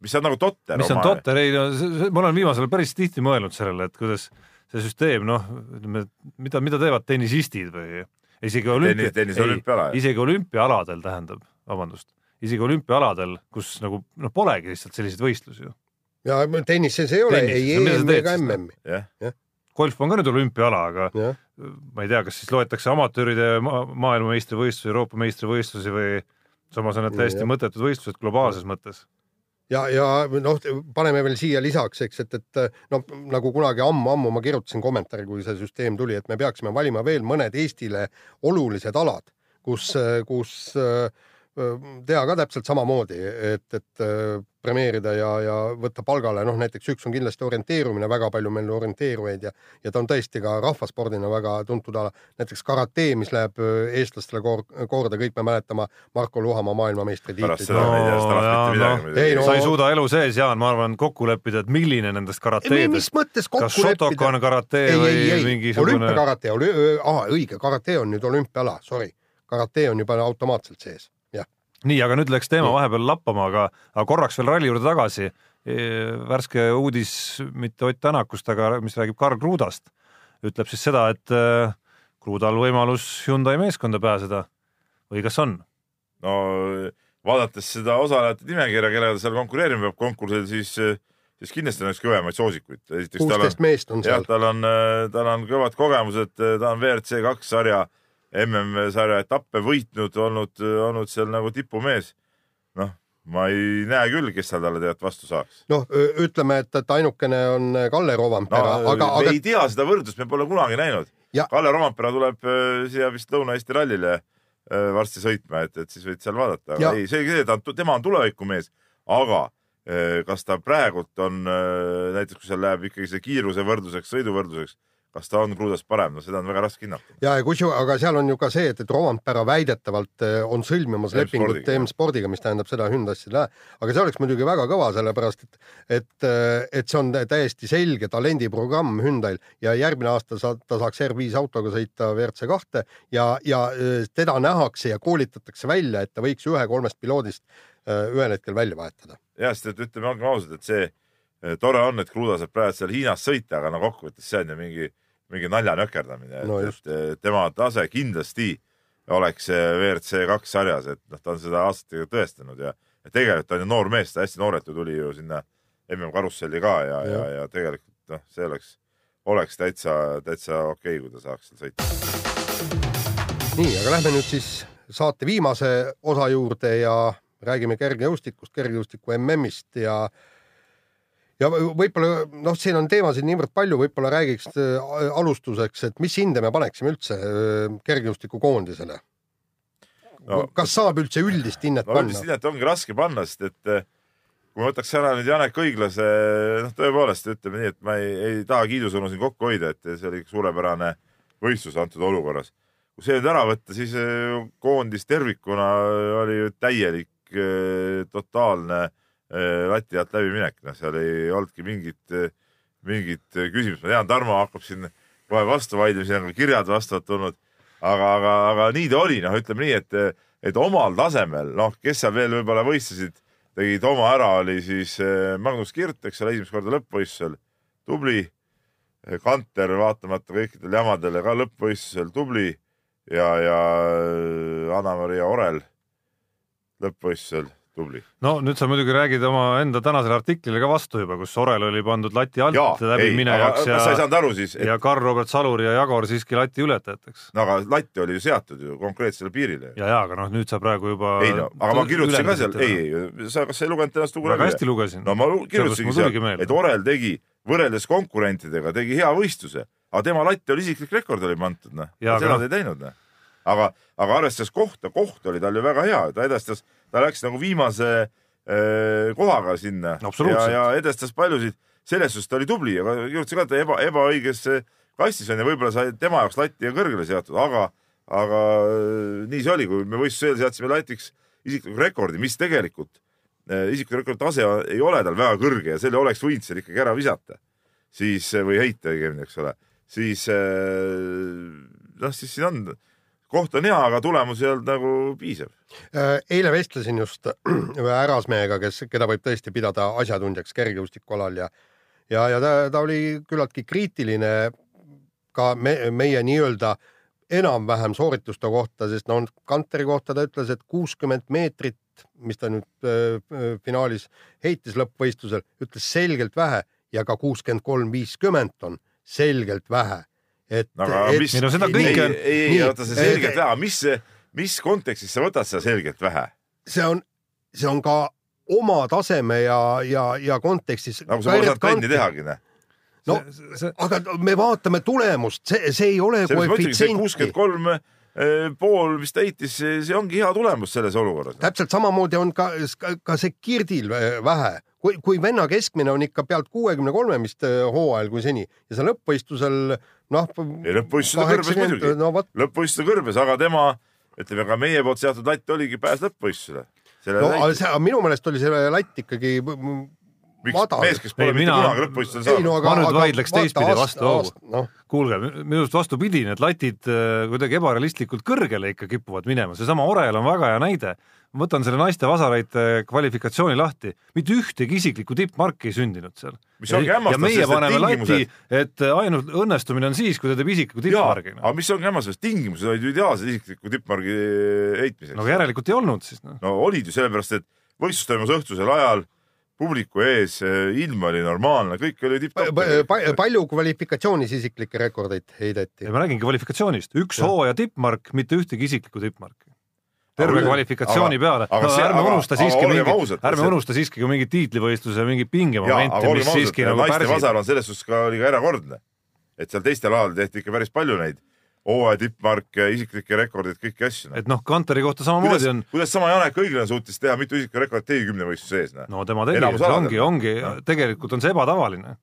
mis on nagu totter. mis on totter, ei no ma olen viimasel ajal päris tihti mõelnud sellele, et kuidas see süsteem, noh, ütleme, mida, mida teevad tennisistid või isegi olümpia, isegi olümpiaaladel tähendab, vabandust, isegi olümpiaaladel, kus nagu noh, polegi lihtsalt selliseid võistlusi ju. ja tennises ei ole Tennis, ei EM ega MM-i. golf on ka nüüd olümpiaala, aga ja. ma ei tea, kas siis loetakse amatööride ma maailmameistrivõistlusi, Euroopa meistrivõistlusi või samas on need täiesti ja. mõttetud võistlused globaalses mõttes ja, ja noh, paneme veel siia lisaks, eks, et, et noh, nagu kunagi ammu-ammu ma kirjutasin kommentaari, kui see süsteem tuli, et me peaksime valima veel mõned Eestile olulised alad, kus, kus teha ka täpselt samamoodi, et, et premeerida ja, ja võtta palgale, noh näiteks üks on kindlasti orienteerumine, väga palju meil orienteerujaid ja, ja ta on tõesti ka rahvaspordina väga tuntud ala. näiteks karate, mis läheb äh, eestlastele kor korda, kõik me mäletame Marko Luhamaa maailmameistritiitlit. No, no, no, sa ei suuda elu sees, Jaan, ma arvan, kokku leppida, et milline nendest karateedest. mis mõttes kokku kas Shotokan karate ei, või ei, ei, mingisugune? olümpiakarate, aa õige, karate on nüüd olümpiaala, sorry. karate on juba automaatselt sees nii, aga nüüd läks teema vahepeal lappama, aga, aga korraks veel ralli juurde tagasi. E, värske uudis mitte Ott Tänakust, aga mis räägib Karl Krudast, ütleb siis seda, et e, Krudal võimalus Hyundai meeskonda pääseda või kas on? no vaadates seda osalejate nimekirja, kellega ta seal konkureerima peab konkursil, siis siis kindlasti on üks kõvemaid soosikuid. kuusteist meest on seal. tal on, tal on kõvad kogemused, ta on WRC kaks sarja äh, MM-sarja etappe võitnud, olnud, olnud seal nagu tipumees. noh, ma ei näe küll, kes seal talle tegelikult vastu saaks. noh, ütleme, et, et ainukene on Kalle Rovampera no,, aga, aga. me ei tea seda võrdlust, me pole kunagi näinud. Kalle Rovampera tuleb äh, siia vist Lõuna-Eesti rallile äh, varsti sõitma, et, et siis võid seal vaadata, aga ja. ei, selge see, ta on, tema on tulevikumees, aga äh, kas ta praegult on näiteks, kui seal läheb ikkagi see kiiruse võrdluseks, sõidu võrdluseks, kas ta on Kruusast parem, no seda on väga raske hinnata. ja, ja kusju-, aga seal on ju ka see, et, et Rompera väidetavalt eh, on sõlmimas lepingut M-spordiga. Mis tähendab seda Hyundai'sse ei lähe. aga see oleks muidugi väga kõva, sellepärast et, et, eh, et see on täiesti selge talendiprogramm Hyundai'l ja järgmine aasta sa, ta saaks R5 autoga sõita WRC kahte ja, ja eh, teda nähakse ja koolitatakse välja, et ta võiks ühe kolmest piloodist ühel hetkel välja vahetada. jah, sest et ütleme, olgem ausad, et see tore on, et Kruda saab praegu seal Hiinas sõita, aga no kokkuvõttes see on ju mingi, mingi naljanökerdamine No et, et tema tase kindlasti oleks eh, WRC kaks sarjas, et noh, ta on seda aastatega tõestanud ja, ja tegelikult ta on ju noor mees, ta hästi noorelt ju tuli ju sinna MM karusselli ka ja, ja, ja, ja tegelikult noh, see oleks, oleks täitsa, täitsa okei okay,, kui ta saaks seal sõita. nii, aga lähme nüüd siis saate viimase osa juurde ja räägime kergejõustikust, kergejõustiku MM-ist ja ja võib-olla noh, siin on teemasid niivõrd palju, võib-olla räägiks äh, alustuseks, et mis hinde me paneksime üldse äh, kergejõustikukoondisele no, kas saab üldse üldist hinnet no üldist panna? hinnet ongi raske panna, sest et eh, kui ma võtaks ära nüüd Janek Õiglase, noh, tõepoolest ütleme nii, et ma ei, ei taha kiidusõnu siin kokku hoida, et see oli suurepärane võistlus antud olukorras. kui see nüüd ära võtta, siis koondis tervikuna oli ju täielik, totaalne lati alt läbiminek, noh, seal ei olnudki mingit, mingit küsimust. ma tean, Tarmo hakkab siin kohe vastu vaidlema, siin on ka kirjad vastavalt tulnud. Aga, aga, aga nii ta oli, noh, ütleme nii, et, et omal tasemel, noh, kes seal veel võib-olla võistlesid, tegid oma ära, oli siis Magnus Kirt, eks ole, esimest korda lõppvõistlusel, tubli. Kanter vaatamata kõikidele jamadele ka lõppvõistlusel tubli. Ja, ja Anna-Maria Orel lõppvõistlusel tubli. no nüüd sa muidugi räägid oma enda tänasele artiklile ka vastu juba, kus Orel oli pandud lati alt läbiminejaks kas sa ei ja, saanud aru siis, et ja Karl-Robert Salur ja Jagor siiski lati ületajateks. no aga latt oli ju seatud ju konkreetsele piirile. ja, ja aga noh, nüüd sa praegu juba. ei no, aga ma kirjutasin ka seal, ei, ei, sa, kas sa ei lugenud ennast lugu väga hästi lugesin. no ma kirjutasingi seal, et Orel tegi võrreldes konkurentidega tegi hea võistluse, aga tema latt oli isiklik rekord oli pandud, noh. Seda aga ta ei teinud, noh. aga, aga arvestades kohta, koht oli tal ju väga hea, ta edestas, ta läks nagu viimase äh, kohaga sinna ja, Absoluutselt. ja edestas paljusid. selles suhtes ta oli tubli, aga kirjutasin ka, et ta eba, ebaõiges kastis on ja võib-olla sai tema jaoks lati kõrgele seatud, aga, aga äh, nii see oli, kui me võistluse eel seadsime latiks isikliku rekordi, mis tegelikult äh, isikliku rekordi tase ei ole tal väga kõrge ja selle oleks võinud seal ikkagi ära visata, siis või heita õigemini, eks ole, siis äh, noh, siis siin on, koht on hea, aga tulemus ei olnud nagu piisav. Äh, eile vestlesin just ühe härrasmehega, kes, keda võib tõesti pidada asjatundjaks kergejõustikualal ja ja, ja ta, ta oli küllaltki kriitiline ka me, meie nii-öelda enam-vähem soorituste kohta, sest no Kanteri kohta ta ütles, et kuuskümmend meetrit, mis ta nüüd äh, äh, finaalis heitis lõppvõistlusel, ütles selgelt vähe ja ka kuuskümmend kolm, viiskümmend on selgelt vähe. Et, aga et mis, seda kõike on- ei, ei, oota, see selgelt vähe, mis, mis kontekstis sa võtad seda selgelt vähe? see on, see on ka oma taseme ja, ja, ja kontekstis. nagu sa pole saanud trenni tehagi, noh. no See- see- aga me vaatame tulemust, see, see ei ole koefitsienti kuuskümmend. kolm eh, pool vist heitis, see ongi hea tulemus selles olukorras. täpselt samamoodi on ka, ka, see Kirdil vä- vähe, kui, kui venna keskmine on ikka pealt kuuekümne kolme vist äh, hooajal kui seni ja see lõppvõistlusel noh. ei lõppvõistlusel kõrbes muidugi no vot, lõppvõistluse kõrbes, aga tema, ütleme ka meie poolt seatud latt oligi pääs lõppvõistlusele. no aga see, aga minu meelest oli see latt ikkagi miks madal. mees, kes pole Ei, mitte mina- kunagi lõppvõistlusele ei saanud no aga. Ma nüüd vaidleks teistpidi vastu hoogu. aast- noh, kuulge, minu arust vastupidi, need latid äh, kuidagi ebarealistlikult kõrgele ikka kipuvad minema, seesama Orel on väga hea näide. Ma võtan selle naiste vasaraite kvalifikatsiooni lahti, mitte ühtegi isiklikku tippmarki ei sündinud seal. Mis ongi ja hämmastav, meie paneme lati tingimused-, et ainult õnnestumine on siis, kui ta teeb isikliku tippmargi. aga mis ongi hämmastav, tingimused olid ju ideaalsed isikliku tippmargi heitmiseks no aga järelikult ei olnud siis noh. no olid ju sellepärast, et võistlus toimus õhtusel ajal, publiku ees, ilm oli normaalne, kõik oli tipp-topp. palju kvalifikatsioonis isiklikke rekordeid heideti ja? ma räägingi kvalifikatsioonist, üks hooaja tippmark, mitte ühtegi isiklikku tippmarki. Terve Aga- kvalifikatsiooni aga- peale, aga no ärme aga- unusta siiski mingit ärme unusta siiski ka mingit tiitlivõistluse mingeid jaa, pingemomente, mis olgem siiski nagu pärsid. vasar on selles suhtes ka oli ka erakordne. et seal teistel aladel tehti ikka päris palju neid hooaja tippmarke, isiklikke rekordeid, kõiki asju. et noh, Kanteri kohta samamoodi on,, kuidas sama Janek Õiglane suutis teha mitu isiklikku rekordit T10 võistluse ees, noh. no tema tegi, ongi, ongi Noh., tegelikult on see ebatavaline.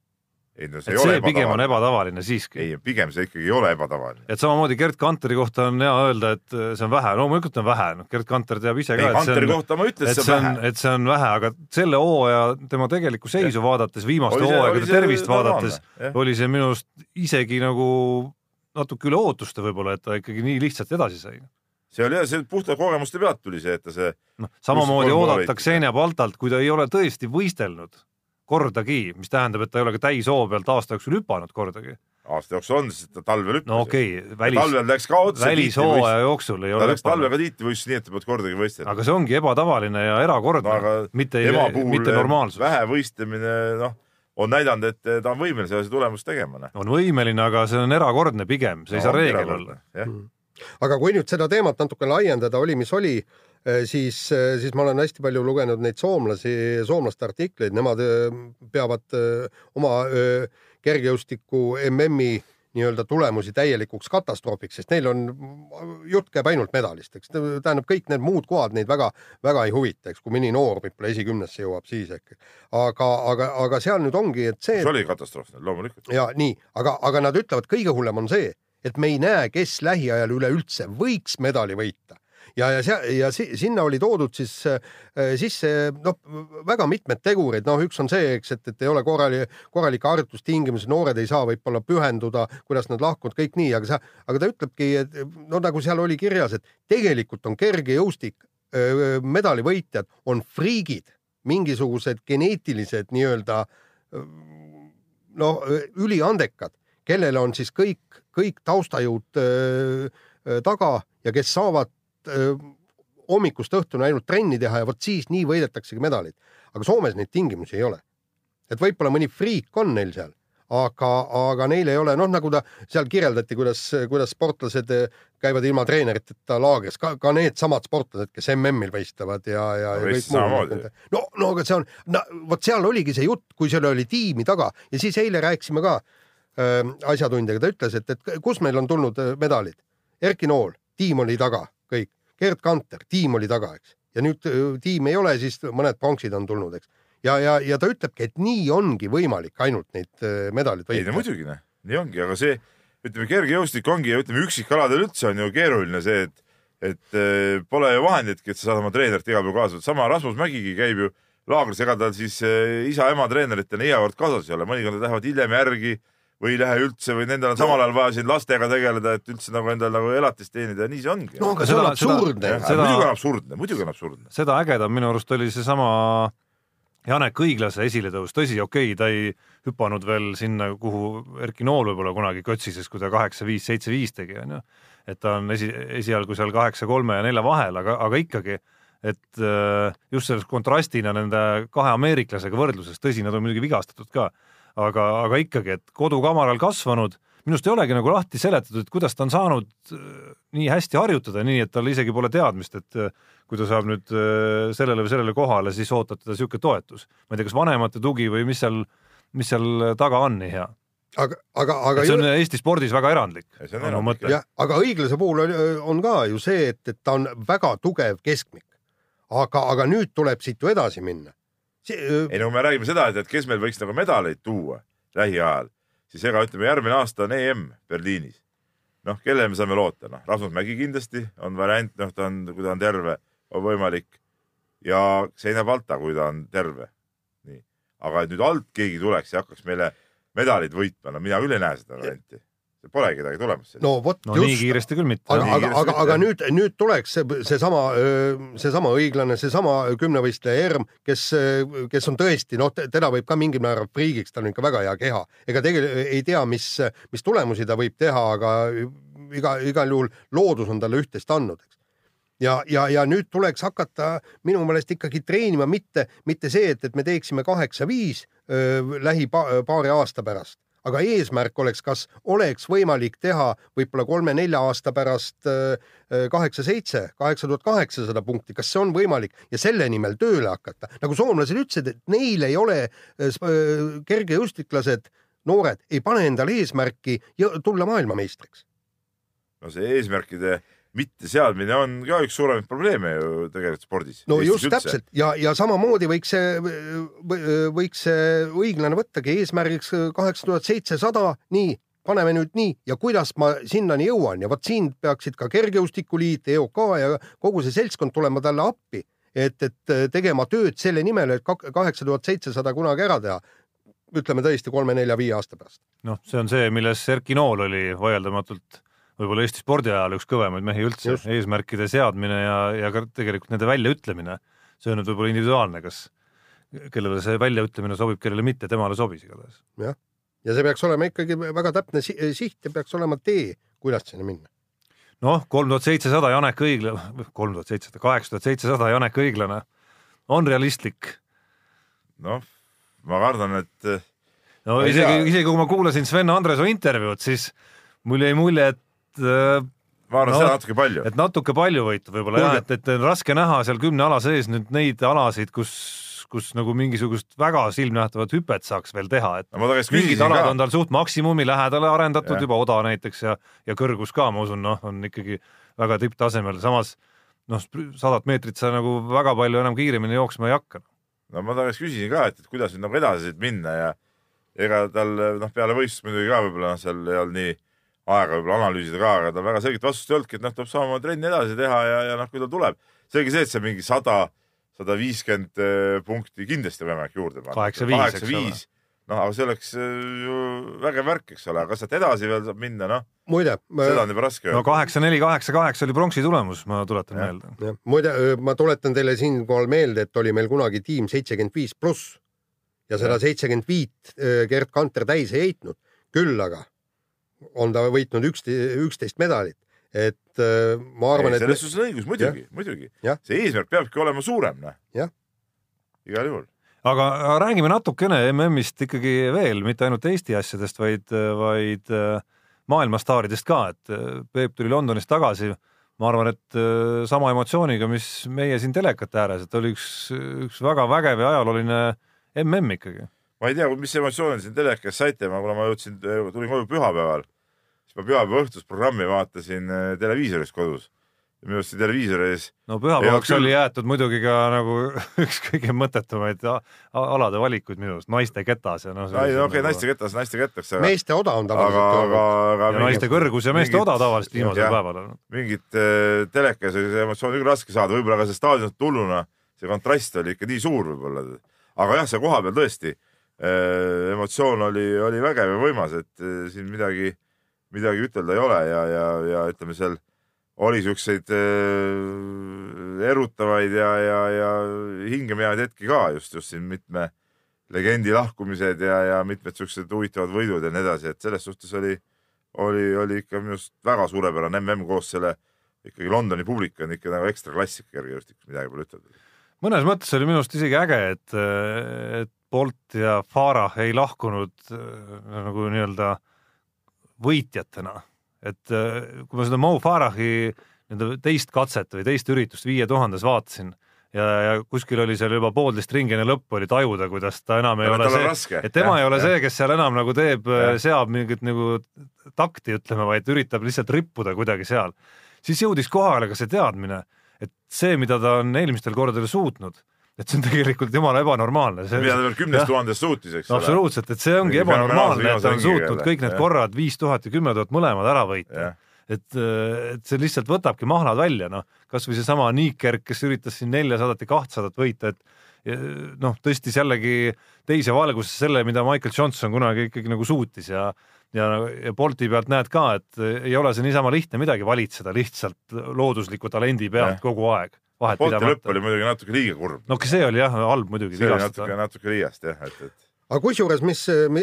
Ei no et see ei see ole pigem on ebatavaline. siiski. ei, pigem see ikkagi ei ole ebatavaline. et samamoodi Gerd Kanteri kohta on hea öelda, et see on vähe, loomulikult on vähe, noh Gerd Kanter teab ise ei, ka, et see Hunteri on kohta ma ütlesin, et et see on, et see on vähe, aga selle hooaja tema tegelikku seisu vaadates, viimaste hooaegade tervist vaadates oli see minu arust isegi nagu natuke üle ootuste võib-olla, et ta ikkagi nii lihtsalt edasi sai. see oli jah, see puhta kogemuste pealt tuli see, et ta see, noh, samamoodi kolm oodata võitu. Xenia Baltalt, kui ta ei ole tõesti võistelnud kordagi, mis tähendab, et ta ei ole ka täishoo pealt aasta jooksul hüpanud kordagi. aasta jooksul on, sest ta talvel hüppas. no okei okay,, välis, talvel läks ka otse. välishooaja jooksul ei ta ole läks talvel hüpanud. ka tiitlivõistlusse, nii et ta polnud kordagi võistelnud. aga see ongi ebatavaline ja erakordne no aga no,, mitte, mitte normaalsus. vähe võistlemine, noh, on näidanud, et ta on võimeline sellise tulemust tegema. noh. on võimeline, aga see on erakordne pigem, see ei saa reegel olla. jah, aga kui nüüd seda teemat natuke laiendada, oli mis oli, siis, siis ma olen hästi palju lugenud neid soomlasi, soomlaste artikleid, nemad öö, peavad oma kergejõustiku MM-i nii-öelda tulemusi täielikuks katastroofiks, sest neil on, jutt käib ainult medalist, eks. Tähendab, kõik need muud kohad neid väga-väga ei huvita, eks. Kui mõni noor võib-olla esikümnesse jõuab, siis äkki. aga, aga, aga seal nüüd ongi, et see see, oli katastroof, loomulikult. ja nii, aga, aga nad ütlevad, kõige hullem on see, et me ei näe, kes lähiajal üleüldse võiks medali võita ja, ja seal ja si, sinna oli toodud siis äh, sisse noh, väga mitmed tegurid, noh, üks on see, eks, et, et ei ole korrali, korralikke harjutustingimusi, noored ei saa võib-olla pühenduda, kuidas nad lahkuvad, kõik nii, aga sa, aga ta ütlebki, et no nagu seal oli kirjas, et tegelikult on kergejõustik, medalivõitjad on friigid, mingisugused geneetilised nii-öelda no üliandekad, kellel on siis kõik, kõik taustajõud öö, taga ja kes saavad hommikust õhtuni ainult trenni teha ja vot siis nii võidetaksegi medalid. aga Soomes neid tingimusi ei ole. et võib-olla mõni friik on neil seal, aga, aga neil ei ole, noh, nagu ta seal kirjeldati, kuidas, kuidas sportlased käivad ilma treeneriteta laagris, ka, ka needsamad sportlased, kes MM-il võistlevad ja, ja, ja võistlesid samamoodi. no, no aga see on, no vot seal oligi see jutt, kui seal oli tiimi taga ja siis eile rääkisime ka äh, asjatundjaga, ta ütles, et, et kus meil on tulnud medalid. Erki Nool, tiim oli taga, kõik. Gerd Kanter, tiim oli taga, eks. ja nüüd äh, tiimi ei ole, siis mõned pronksid on tulnud, eks. ja, ja, ja ta ütlebki, et nii ongi võimalik ainult neid äh, medaleid ei no muidugi noh, nii ongi, aga see ütleme, kergejõustik ongi, ütleme üksikaladel üldse on ju keeruline see, et et äh, pole ju vahenditki, et sa saad oma treenerit igal pool kaasa sama Rasmus Mägigi käib ju laagris, ega tal siis isa-ema treeneritena iga kord kaasas ei ole, mõnikord nad lähevad hiljem järgi või ei lähe üldse või nendel on samal ajal vaja siin lastega tegeleda, et üldse nagu endal nagu elatist teenida ja nii see ongi. no aga see on absurdne muidugi on absurdne, muidugi on absurdne. seda ägedam minu arust oli seesama Janek Õiglase esiletõus, tõsi, okei okay,, ta ei hüpanud veel sinna, kuhu Erki Nool võib-olla kunagi kötsises, kui ta kaheksa, viis, seitse, viis tegi, onju. et ta on esi, esialgu seal kaheksa, kolme ja nelja vahel, aga, aga ikkagi, et äh, just selles kontrastina nende kahe ameeriklasega võrdluses, tõsi, nad on muidugi vigastatud ka, aga, aga ikkagi, et kodukamaral kasvanud, minust ei olegi nagu lahti seletatud, et kuidas ta on saanud äh, nii hästi harjutada, nii et tal isegi pole teadmist, et äh, kui ta saab nüüd äh, sellele või sellele kohale, siis ootab teda niisugune toetus. ma ei tea, kas vanemate tugi või mis seal, mis seal taga on nii hea. aga, aga, aga see on Eesti spordis väga erandlik. aga õiglase puhul on, on ka ju see, et, et ta on väga tugev keskmik. aga, aga nüüd tuleb siit ju edasi minna. Ei no kui me räägime seda, et, et kes meil võiks nagu medaleid tuua lähiajal, siis ega ütleme, järgmine aasta on EM Berliinis. noh, kellele me saame loota, noh, Rasmus Mägi kindlasti on variant, noh, ta on, kui ta on terve, on võimalik ja Xenia Balta, kui ta on terve. nii, aga et nüüd alt keegi tuleks ja hakkaks meile medaleid võitma, no mina küll ei näe seda varianti. Polegi kedagi tulemas. no vot no nii just, kiiresti küll mitte. aga, Nii aga, aga, aga nüüd, nüüd tuleks see, seesama, seesama õiglane, seesama kümnevõistleja Erm, kes, kes on tõesti, noh, teda võib ka mingil määral friigiks, tal on ikka väga hea keha. ega tegelikult ei tea, mis, mis tulemusi ta võib teha, aga iga, igal juhul loodus on talle üht-teist andnud, eks ja, ja, ja nüüd tuleks hakata minu meelest ikkagi treenima mitte, mitte see, et, et me teeksime kaheksa-viis lähi pa, paari aasta pärast, aga eesmärk oleks, kas oleks võimalik teha võib-olla kolme-nelja aasta pärast kaheksa-seitse, kaheksa tuhat kaheksasada punkti, kas see on võimalik ja selle nimel tööle hakata, nagu soomlased ütlesid, et neil ei ole äh, äh, kergejõustiklased, noored ei pane endale eesmärki tulla maailmameistriks. no see eesmärkide mitteseadmine on ka üks suuremaid probleeme ju tegelikult spordis. no just täpselt ja, ja samamoodi võiks see, võiks see õiglane võttagi eesmärgiks kaheksa tuhat seitsesada, nii, paneme nüüd nii ja kuidas ma sinnani jõuan ja vot siin peaksid ka Kergejõustikuliit, EOK ja kogu see seltskond tulema talle appi, et, et tegema tööd selle nimel, et kaheksa tuhat seitsesada kunagi ära teha. ütleme tõesti kolme-nelja-viie aasta pärast. noh, see on see, milles Erki Nool oli vaieldamatult võib-olla Eesti spordiajal üks kõvemaid mehi üldse eesmärkide seadmine ja, ja ka tegelikult nende väljaütlemine. see on nüüd võib-olla individuaalne, kas kellele see väljaütlemine sobib, kellele mitte, temale sobis igatahes. jah, ja see peaks olema ikkagi väga täpne si- siht ja peaks olema tee, kuidas sinna minna. noh, kolm tuhat seitsesada Janek Õiglane, kolm tuhat seitsesada, kaheksa tuhat seitsesada Janek Õiglane on realistlik. noh, ma kardan, et no isegi isegi kui ma kuulasin Sven Andresoo intervjuud, siis mul jäi mulje, et äh, ma arvan no,, seda natuke palju. et natuke palju võitu võib-olla jah, et, et on raske näha seal kümne ala sees nüüd neid alasid, kus, kus nagu mingisugust väga silmnähtavat hüpet saaks veel teha, et no mingid alad ka on, tal suht maksimumi lähedale arendatud Jah. juba oda näiteks ja, ja kõrgus ka, ma usun, noh, on ikkagi väga tipptasemel, samas noh, sadat meetrit sa nagu väga palju enam kiiremini jooksma ei hakka. no ma ta käest küsisin ka, et, et kuidas nüüd nagu edasi siit minna ja ega tal noh, peale võistlust muidugi ka võib-olla noh, seal ei olnud nii aega võib-olla analüüsida ka, aga tal väga selget vastust ei olnudki, et noh, tuleb samamoodi trenni edasi teha ja, ja noh, kui ta tuleb, selge see, et see mingi sada, sada viiskümmend eh, punkti kindlasti on võimalik juurde panna. Kaheksa viis, eks ole. viis, noh, aga see oleks eh, ju vägev värk, eks ole, aga kas sealt edasi veel saab minna, noh, muide, seda on juba raske no öelda. kaheksa, neli, kaheksa, kaheksa oli pronksi tulemus, ma tuletan Jah. meelde. muide, ma tuletan teile siinkohal meelde, et oli meil kunagi tiim seitsekümmend viis pluss ja seda seitsekümmend viit äh, Gerd Kanter täis ei heitnud, küll aga on ta võitnud üksteist, üksteist medalit, et äh, ma arvan, et selles suhtes on õigus, muidugi, muidugi see eesmärk peabki olema suurem, noh. Igal juhul. aga aga räägime natukene MM-ist ikkagi veel, mitte ainult Eesti asjadest, vaid, vaid äh, maailmastaaridest ka, et äh, Peep tuli Londonist tagasi. ma arvan, et äh, sama emotsiooniga, mis meie siin telekate ääres, et oli üks, üks väga vägev ja ajalooline MM ikkagi. Ma ei tea, mis emotsioone siin telekas saite, ma, kuna ma jõudsin, tulin koju pühapäeval, siis ma pühapäeva õhtust programmi vaatasin äh, televiisoris kodus. minu arust see televiisoris, no Ei, pühapäevaks oli jäetud muidugi ka nagu üks kõige mõttetumaid alade valikuid minu arust, naiste ketas ja noh. ei okei okay,, naiste ketas, naiste ketas, aga, meeste oda on aga, tavaliselt aga, aga ja naiste kõrgus ja meeste oda tavaliselt viimasel päeval on. mingit äh, telekas oli see emotsioon küll raske saada, võib-olla ka see staadionilt tulnuna, see kontrast oli ikka nii suur võib-olla. aga jah, see koha peal tõesti emotsioon oli, oli vägev ja võimas, et äh, siin midagi, midagi ütelda ei ole ja, ja, ja ütleme seal oli siukseid äh, erutavaid ja, ja, ja hingemajaid hetki ka just, just siin mitme legendi lahkumised ja, ja mitmed siuksed huvitavad võidud ja nii edasi, et selles suhtes oli, oli, oli ikka minu arust väga suurepärane mm koos selle ikkagi Londoni publik on ikka nagu ekstra klassik kergejõustikus, midagi pole ütelda. mõnes mõttes oli minu arust isegi äge, et, et Bolt ja Farah ei lahkunud äh, nagu nii-öelda võitjatena. et äh, kui ma seda Mo Farahi nii-öelda teist katset või teist üritust viie tuhandes vaatasin ja, ja kuskil oli seal juba poolteist ringi enne lõppu oli tajuda, kuidas ta enam ei Aga ole see, et tema Jah, ei ole jah. see, kes seal enam nagu teeb Jah., seab mingit nagu takti, ütleme, vaid üritab lihtsalt rippuda kuidagi seal. siis jõudis kohale ka see teadmine, et see, mida ta on eelmistel kordadel suutnud, et see on tegelikult jumala ebanormaalne. mida ta veel kümnest tuhandest suutis, eks no ole. absoluutselt, et see ongi ebanormaalne, et ta on suutnud kõik need jah. korrad viis tuhat ja kümme tuhat mõlemad ära võita et, et see lihtsalt võtabki mahlad välja, noh, kasvõi seesama Niiker, kes üritas siin neljasadat ja kahtsadat võita, et ja noh, tõstis jällegi teise valgusesse selle, mida Michael Johnson kunagi ikkagi nagu suutis ja ja, ja Bolti pealt näed ka, et ei ole see niisama lihtne midagi valitseda lihtsalt loodusliku talendi pealt Jah. kogu aeg. Vahet Bolti lõpp pidamata. oli muidugi natuke liiga kurb. no see oli jah halb muidugi see oli vigastada natuke, natuke liiast jah, et, et aga kusjuures, mis,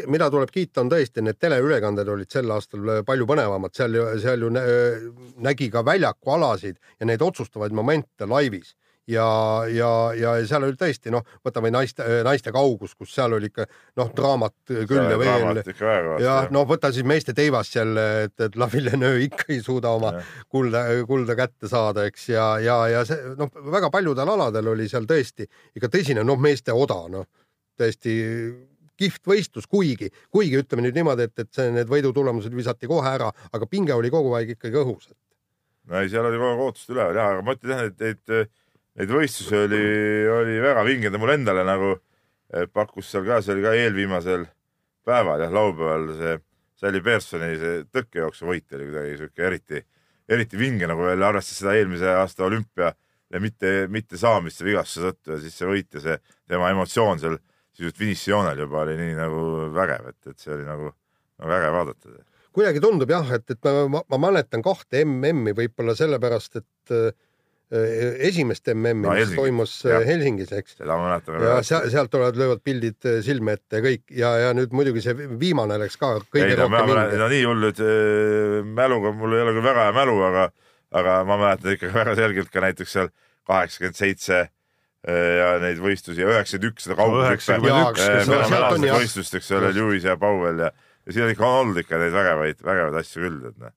mida tuleb kiita, on tõesti need teleülekanded olid sel aastal palju põnevamad, seal seal ju nä- nägi ka väljaku alasid ja neid otsustavaid momente laivis ja, ja, ja seal oli tõesti noh, võtame naiste, naiste kaugus, kus seal oli ikka noh, draamat küll ja veel ja noh, võta siis meeste teivast jälle, et, et La Villeneuve ikka ei suuda oma Jah. kulda, kulda kätte saada, eks, ja, ja, ja see noh, väga paljudel aladel oli seal tõesti ikka tõsine, noh, meeste oda, noh, tõesti kihvt võistlus, kuigi, kuigi ütleme nüüd niimoodi, et, et see, need võidutulemused visati kohe ära, aga pinge oli kogu aeg ikkagi õhus. no ei, seal oli kogu aeg ootust üleval jah, aga ma ütlen jah, et neid, neid võistlusi oli, oli väga vingeid ja mulle endale nagu eh, pakkus seal ka, see oli ka eelviimasel päeval jah, laupäeval see Sally Pearsoni see tõkkejooksu võit oli kuidagi sihuke eriti, eriti vinge nagu veel arvestades seda eelmise aasta olümpia mitte, mitte saamist vigastuse tõttu ja siis see võit ja see tema emotsioon seal sisuliselt finišijoonel juba oli nii nagu vägev, et, et see oli nagu, nagu äge vaadata. kuidagi tundub jah, et, et ma, ma mäletan kahte MM-i võib-olla sellepärast, et äh, esimest MM-i No mis toimus äh, Helsingis, eks. seda ma mäletan ja seal, sealt tulevad, löövad pildid äh, silme ette ja kõik ja, ja nüüd muidugi see viimane läks ka kõige ei rohkem hinge no nii hull nüüd äh, mäluga, mul ei ole küll väga hea mälu, aga, aga ma mäletan ikkagi väga selgelt ka näiteks seal kaheksakümmend seitse ja neid võistlusi ja üheksakümmend üks seda kaugushüppe. 91, Jaa, kes no sealt on jah. võistlust, eks ole, Lewis ja Powell ja, ja siin on ikka olnud ikka neid vägevaid, vägevaid asju küll, et noh.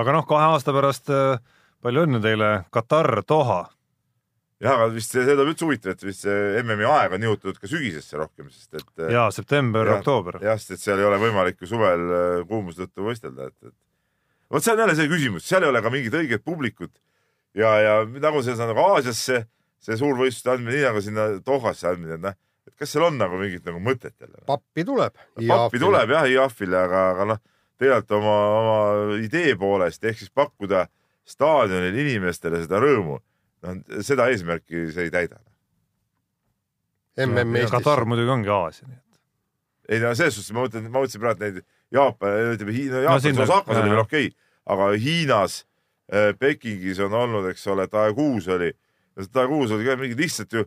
aga noh, kahe aasta pärast äh, palju õnne teile, Katar, Doha. jah, aga vist see, see tuleb üldse huvitav, et vist see MM-i aeg on nihutatud ka sügisesse rohkem, sest et ja september, oktoober. jah, sest et seal ei ole võimalik ju suvel äh, kuumuse tõttu võistelda, et, et vot see on jälle see küsimus, seal ei ole ka mingit õiget publikut ja, ja nagu see on nagu Aasiasse see suurvõistluste andmine, nii nagu sinna Dohasse andmine, et noh, et kas seal on nagu mingit nagu mõtet jälle? pappi tuleb. pappi tuleb jah, IAF-ile, aga, aga noh, tegelikult oma, oma idee poolest ehk siis pakkuda staadionil inimestele seda rõõmu, noh seda eesmärki see ei täida. MM Eestis. Katar muidugi ongi Aasia, nii et ei no selles suhtes ma mõtlen, ma mõtlesin praegu neid Jaapan, ütleme Hiina, No Jaapanis no, Osakas oli veel okei okay,, aga Hiinas äh,, Pekingis on olnud, eks ole, Taekuus oli, Taekuus oli ka mingi lihtsalt ju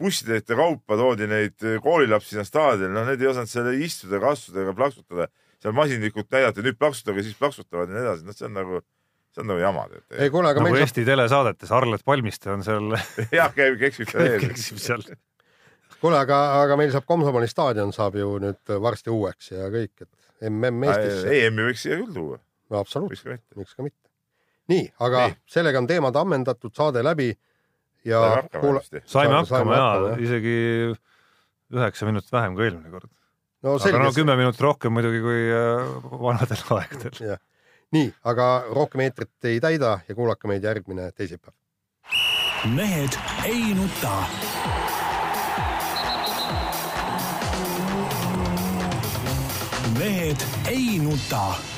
bussitäite kaupa toodi neid äh, koolilapsi sinna staadionile, noh, need ei osanud seal istuda ega astuda ega plaksutada. seal masinlikult näidati, nüüd plaksutage, siis plaksutavad ja nii edasi, noh, see on nagu, see on nagu jama. ei kuule, aga nagu meil saab, Eesti telesaadetes Arlet Palmiste on seal, jah, käib, keksib seal ees. keksib seal. kuule, aga, aga meil saab Komsomoli staadion saab ju nüüd varsti uueks ja kõik, et MM Eestisse. EM-i võiks siia küll tuua, absoluutselt, ka mitte. miks ka mitte. nii, aga Nii. sellega on teemad ammendatud, saade läbi ja Saime hakkama kuula, saime hakkama ja isegi üheksa minutit vähem kui eelmine kord. no aga no kümme minutit rohkem muidugi kui äh, vanadel aegadel. nii, aga rohkem eetrit ei täida ja kuulake meid järgmine teisipäev. mehed ei nuta. mehed ei nuta